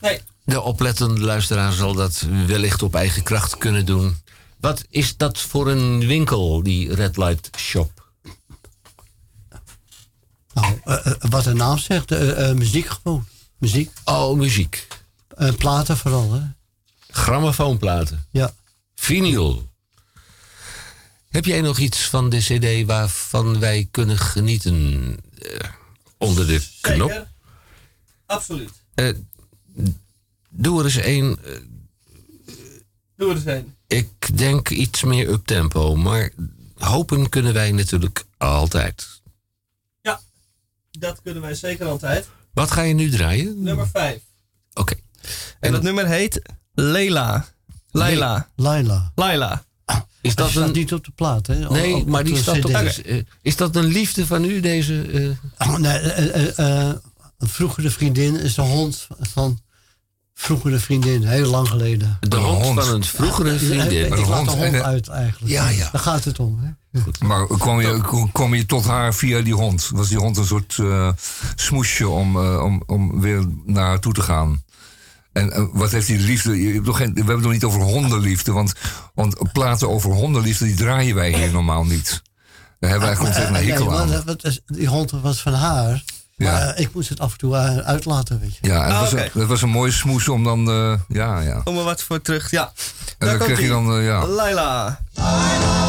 Speaker 2: nee.
Speaker 1: De oplettende luisteraar zal dat wellicht op eigen kracht kunnen doen. Wat is dat voor een winkel, die Red Light Shop?
Speaker 8: Nou, eh, eh, wat de naam zegt, eh, muziek gewoon. Muziek.
Speaker 1: Oh, muziek.
Speaker 8: Platen vooral, hè.
Speaker 1: Grammofoonplaten.
Speaker 8: Ja.
Speaker 1: Vinyl. Heb jij nog iets van de CD waarvan wij kunnen genieten eh, onder de knop?
Speaker 2: Zeker. Absoluut.
Speaker 1: Eh, doe er eens één. eh,
Speaker 2: Doe er eens een.
Speaker 1: ik denk iets meer up tempo, maar hopen kunnen wij natuurlijk altijd.
Speaker 2: Ja, dat kunnen wij zeker altijd.
Speaker 1: Wat ga je nu draaien?
Speaker 2: Nummer 5.
Speaker 1: Oké.
Speaker 2: En dat nummer heet Leila. Laila.
Speaker 8: Laila.
Speaker 2: Laila.
Speaker 1: Is
Speaker 8: Dat
Speaker 1: een.
Speaker 8: niet op de plaat, hè.
Speaker 1: Nee,
Speaker 8: Op- op
Speaker 1: maar die staat op. Is, eh, is dat een liefde van u, deze. eh,
Speaker 8: Oh, nee, eh, een vroegere vriendin is de hond van vroegere vriendin, heel lang geleden.
Speaker 1: de hond,
Speaker 3: hond.
Speaker 1: van een vroegere vriendin?
Speaker 8: ik
Speaker 3: Een
Speaker 8: laat
Speaker 3: hond
Speaker 8: de hond
Speaker 3: en,
Speaker 8: uit eigenlijk.
Speaker 3: Ja, ja.
Speaker 8: Daar gaat het om, hè.
Speaker 3: Maar kwam je, kwam je tot haar via die hond? Was die hond een soort eh, smoesje om, om, om weer naar haar toe te gaan? En eh, wat heeft die liefde? Je hebt nog geen, we hebben het nog niet over hondenliefde. Want, want platen over hondenliefde, die draaien wij hier normaal niet. Daar hebben wij gewoon tegen een hekel
Speaker 8: maar
Speaker 3: aan.
Speaker 8: dat- die hond was van haar.
Speaker 3: Ja.
Speaker 8: Maar eh, ik moest het af en toe eh, uitlaten, weet je.
Speaker 3: Ja, en het,
Speaker 2: Ah,
Speaker 3: was een, het was een mooie smoes om dan... eh, ja, ja.
Speaker 2: Kom er wat voor terug. Ja.
Speaker 3: En dan krijg je dan... ja.
Speaker 2: Laila.
Speaker 1: Ronald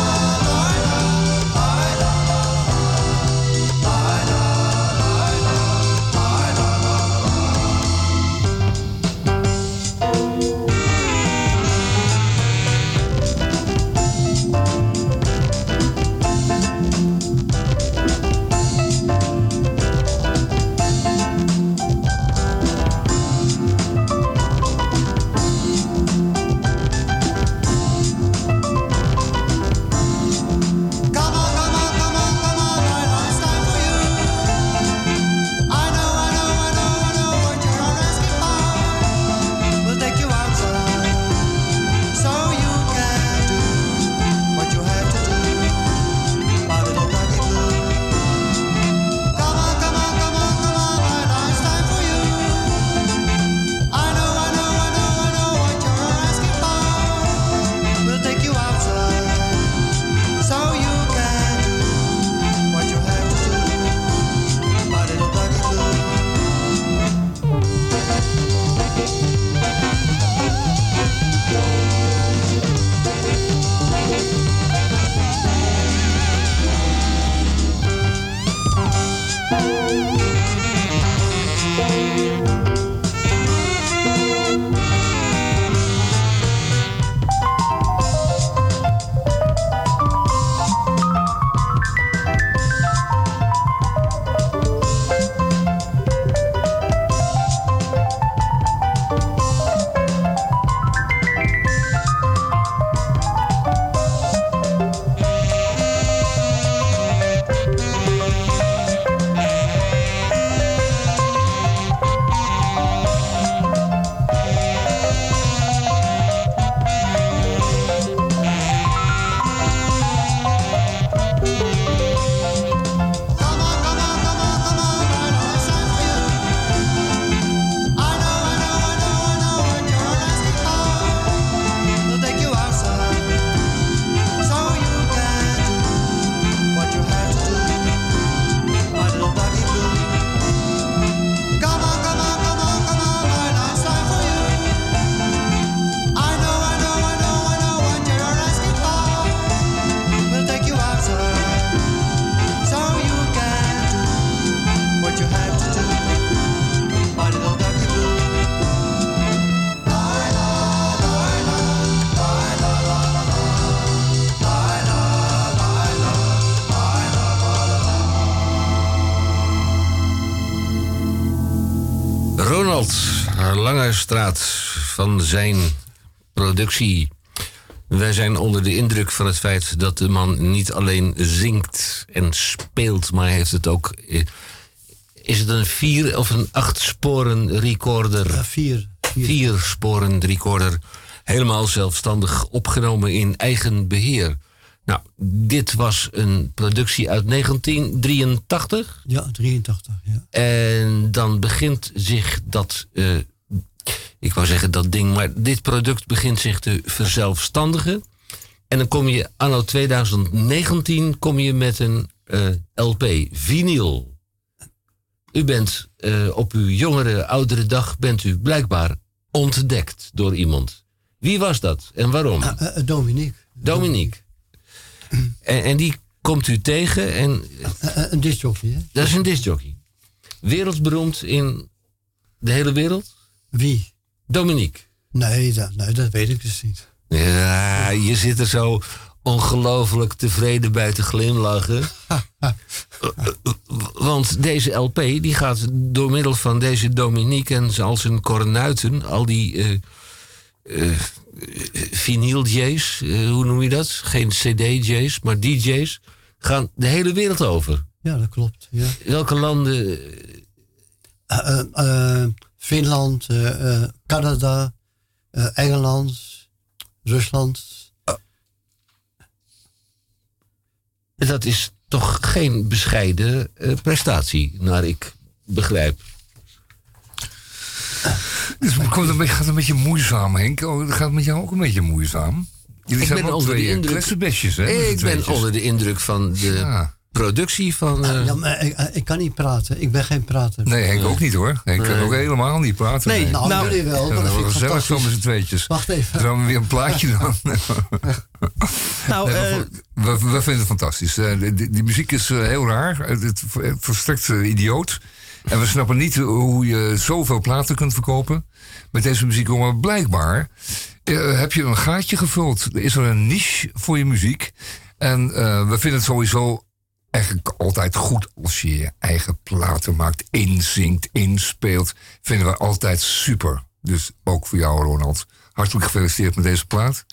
Speaker 1: Langestraat van zijn productie. Wij zijn onder de indruk van het feit dat de man niet alleen zingt en speelt, maar heeft het ook. eh, Is het een vier of een acht sporen recorder?
Speaker 8: Ja, vier.
Speaker 1: Vier sporen recorder. Helemaal zelfstandig opgenomen in eigen beheer. Nou, dit was een productie uit 1983.
Speaker 8: Ja, 83. Ja.
Speaker 1: En dan begint zich dat, eh, ik wou zeggen dat ding, maar dit product begint zich te verzelfstandigen. En dan kom je anno 2019 kom je met een eh, LP, vinyl. U bent eh, op uw jongere, oudere dag bent u blijkbaar ontdekt door iemand. Wie was dat en waarom?
Speaker 8: Eh, eh, Dominique.
Speaker 1: Dominique. En, en die komt u tegen en
Speaker 8: een discjockey, hè?
Speaker 1: dat is een discjockey. Wereldberoemd in de hele wereld?
Speaker 8: Wie?
Speaker 1: Dominique.
Speaker 8: Nee dat, nee, dat weet ik dus niet.
Speaker 1: Ja, je zit er zo ongelooflijk tevreden bij te glimlachen. Want deze LP die gaat door middel van deze Dominique en al zijn kornuiten, al die eh eh, vinyl-J's, eh, hoe noem je dat? Geen CD-J's, maar DJ's, gaan de hele wereld over.
Speaker 8: Ja, dat klopt. Ja.
Speaker 1: Welke landen?
Speaker 8: Finland, eh, eh, Canada, eh, Engeland, Rusland.
Speaker 1: Dat is toch geen bescheiden eh, prestatie, naar ik begrijp.
Speaker 3: Dus het komt een beetje, gaat een beetje moeizaam, Henk. Oh, het gaat met jou ook een beetje moeizaam. Jullie
Speaker 1: Ik
Speaker 3: zijn
Speaker 1: ben onder de
Speaker 3: twee
Speaker 1: indruk-
Speaker 3: hè?
Speaker 1: Ik ben onder de indruk van de
Speaker 3: Ja.
Speaker 1: Productie van. eh,
Speaker 8: Ja, maar ik, eh, ik kan niet praten. Ik ben geen prater.
Speaker 3: Nee, Henk ook niet hoor. Henk kan ook helemaal niet praten.
Speaker 2: Nee,
Speaker 8: Nou,
Speaker 2: Nou,
Speaker 8: jullie wel. Dat
Speaker 3: dat
Speaker 8: vind ik
Speaker 3: gezellig zo met
Speaker 8: fantastisch.
Speaker 3: z'n tweetjes.
Speaker 8: Wacht even.
Speaker 3: We weer een plaatje dan?
Speaker 2: Nou,
Speaker 3: Nee,
Speaker 2: eh,
Speaker 3: we, vinden het fantastisch. Eh, die, die- die muziek is eh, heel raar. Het, verstrekt eh, idioot. En we snappen niet hoe je zoveel platen kunt verkopen. Met deze muziek, maar blijkbaar eh, heb je een gaatje gevuld. Er is er een niche voor je muziek. En eh, we vinden het sowieso eigenlijk altijd goed als je je eigen platen maakt, inzingt, inspeelt. Vinden we altijd super. Dus ook voor jou, Ronald. Hartelijk gefeliciteerd met deze plaat.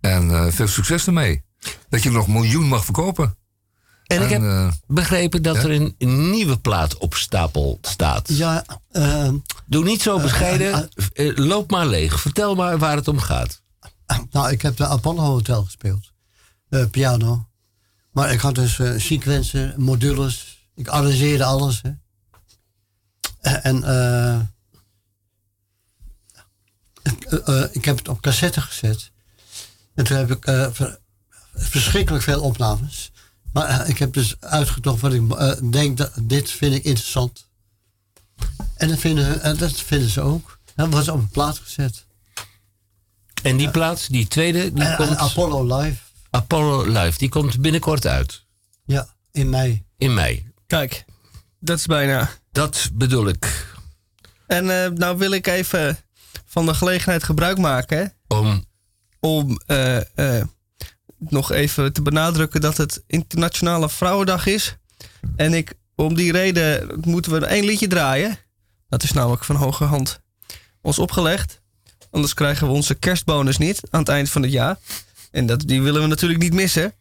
Speaker 3: En eh, veel succes ermee. Dat je nog een miljoen mag verkopen.
Speaker 1: en ik heb
Speaker 3: eh,
Speaker 1: begrepen dat
Speaker 3: ja?
Speaker 1: er een nieuwe plaat op stapel staat.
Speaker 8: Ja, eh,
Speaker 1: Doe niet zo bescheiden. loop maar leeg. Vertel maar waar het om gaat.
Speaker 8: nou, ik heb de Apollo Hotel gespeeld. Eh, piano. Maar ik had dus sequencer, modules. Ik arrangeerde alles. Hè. Eh, En eh, ik, ik heb het op cassette gezet. En toen heb ik ver- verschrikkelijk veel opnames. Maar ik heb dus uitgezocht wat ik denk, dat, dit vind ik interessant. En dat vinden, dat vinden ze ook. Dat wordt op een plaat gezet.
Speaker 1: En die plaat, die tweede, die
Speaker 8: En,
Speaker 1: komt.
Speaker 8: Apollo Live,
Speaker 1: Apollo Live, die komt binnenkort uit.
Speaker 8: ja, in mei.
Speaker 1: In mei.
Speaker 2: kijk, dat is bijna.
Speaker 1: Dat bedoel ik.
Speaker 2: En eh, nou wil ik even van de gelegenheid gebruik maken
Speaker 1: Om.
Speaker 2: om eh, eh, nog even te benadrukken dat het Internationale Vrouwendag is. En ik, om die reden moeten we één liedje draaien. Dat is namelijk van hoge hand ons opgelegd. Anders krijgen we onze kerstbonus niet aan het eind van het jaar. En dat, die willen we natuurlijk niet missen.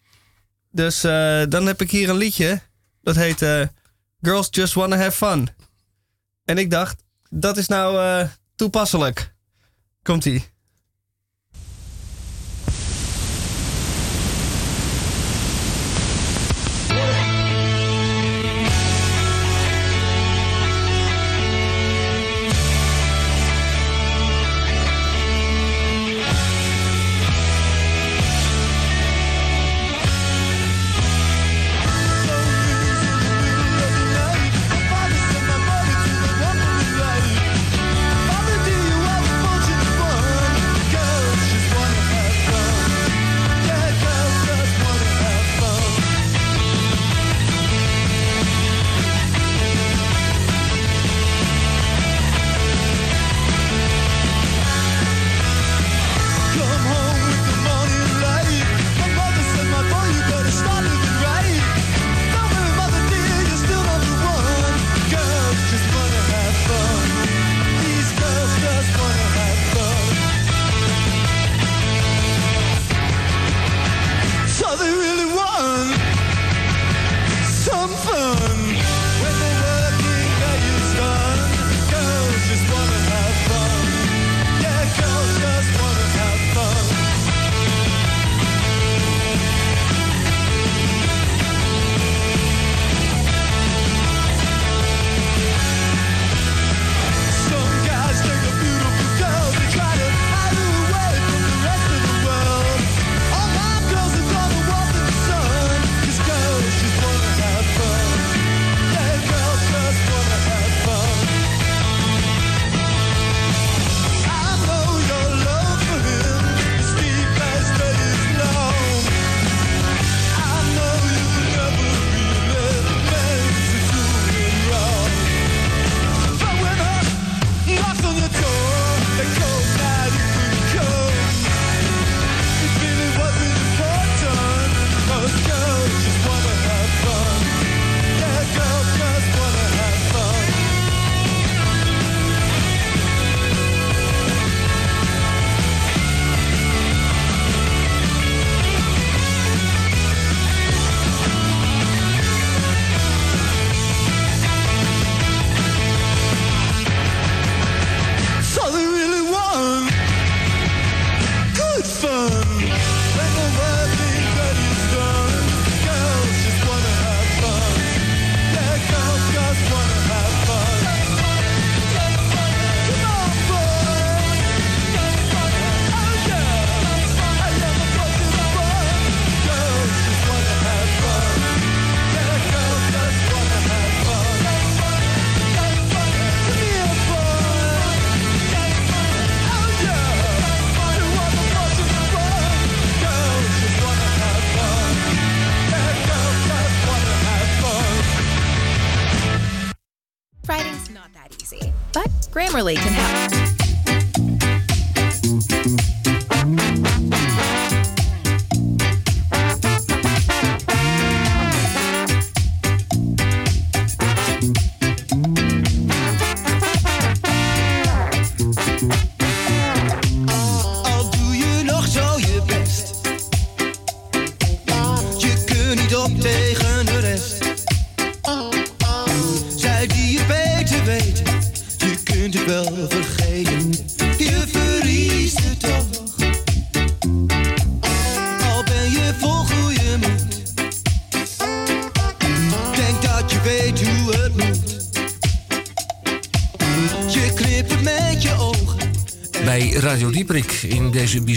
Speaker 2: Dus eh, dan heb ik hier een liedje. Dat heet eh, Girls Just Wanna Have Fun. En ik dacht, dat is nou eh, toepasselijk. Komt-ie.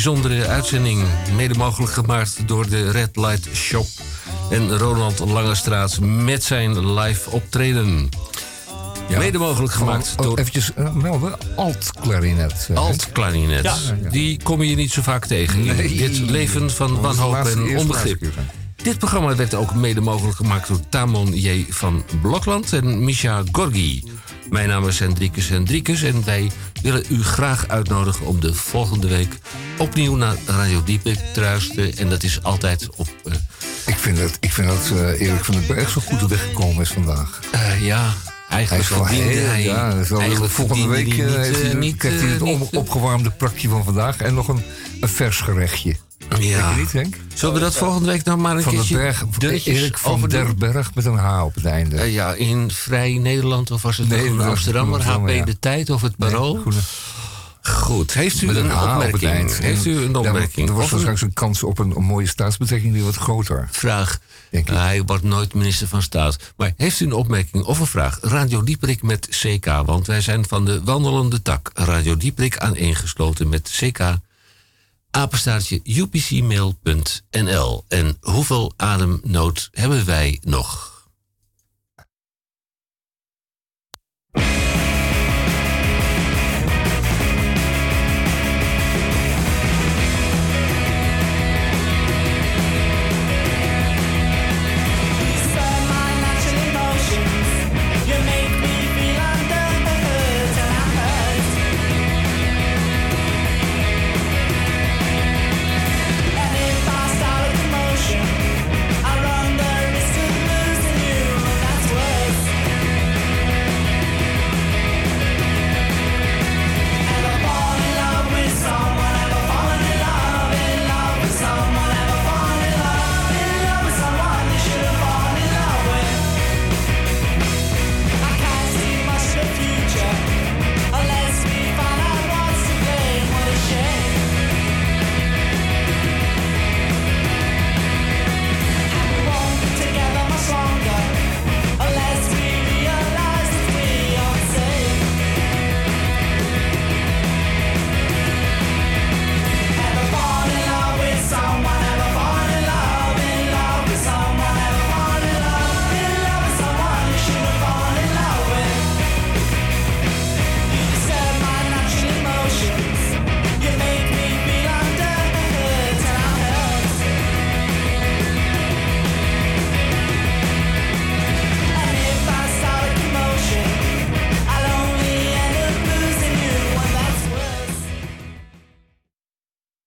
Speaker 1: Bijzondere uitzending. Mede mogelijk gemaakt door de Red Light Shop en Ronald Langestraat met zijn live optreden. Mede mogelijk gemaakt
Speaker 3: Oh,
Speaker 1: door
Speaker 3: Eventjes uh, melden, alt-klarinet. eh,
Speaker 1: alt-klarinet.
Speaker 3: Ja.
Speaker 1: Die kom je niet zo vaak tegen in
Speaker 3: Nee.
Speaker 1: dit leven van wanhoop en onbegrip. Dit programma werd ook mede mogelijk gemaakt door Tamon J. van Blokland en Misha Gorgi. Mijn naam is Hendrikus Hendrikus en wij willen u graag uitnodigen om de volgende week opnieuw naar Radio Diepik te luisteren. En dat is altijd op. eh,
Speaker 3: Ik vind dat, ik vind dat eh, Erik van den Berg zo goed weggekomen is vandaag.
Speaker 1: eh, ja, eigenlijk
Speaker 3: Hij
Speaker 1: verdiende
Speaker 3: heel-
Speaker 1: hij.
Speaker 3: ja,
Speaker 1: eigenlijk
Speaker 3: volgende week heeft hij,
Speaker 1: niet,
Speaker 3: krijgt hij het
Speaker 1: niet,
Speaker 3: opgewarmde prakje van vandaag en nog een, een vers gerechtje.
Speaker 1: Ja.
Speaker 3: Niet?
Speaker 1: Zullen we dat volgende week nog maar een
Speaker 3: Van den
Speaker 1: keertje
Speaker 3: Berg,
Speaker 1: dunnetjes
Speaker 3: Erik van der Berg met een H op het einde.
Speaker 1: Eh, ja, in Vrij Nederland of was het
Speaker 3: Nee,
Speaker 1: de
Speaker 3: was
Speaker 1: Amsterdammer,
Speaker 3: Groene
Speaker 1: HP De Tijd of het Parool? Goed, heeft u
Speaker 3: met
Speaker 1: een,
Speaker 3: op
Speaker 1: opmerking? Heeft u een
Speaker 3: Ja,
Speaker 1: opmerking?
Speaker 3: er was waarschijnlijk een kans op een, een mooie staatsbetrekking die wat groter.
Speaker 1: vraag? hij wordt nooit minister van Staat. Maar heeft u een opmerking of een vraag? Radio Dieprik met CK, want wij zijn van de wandelende tak. Radio Dieprik aaneengesloten met CK. Apenstaartje upcmail.nl. En hoeveel ademnood hebben wij nog?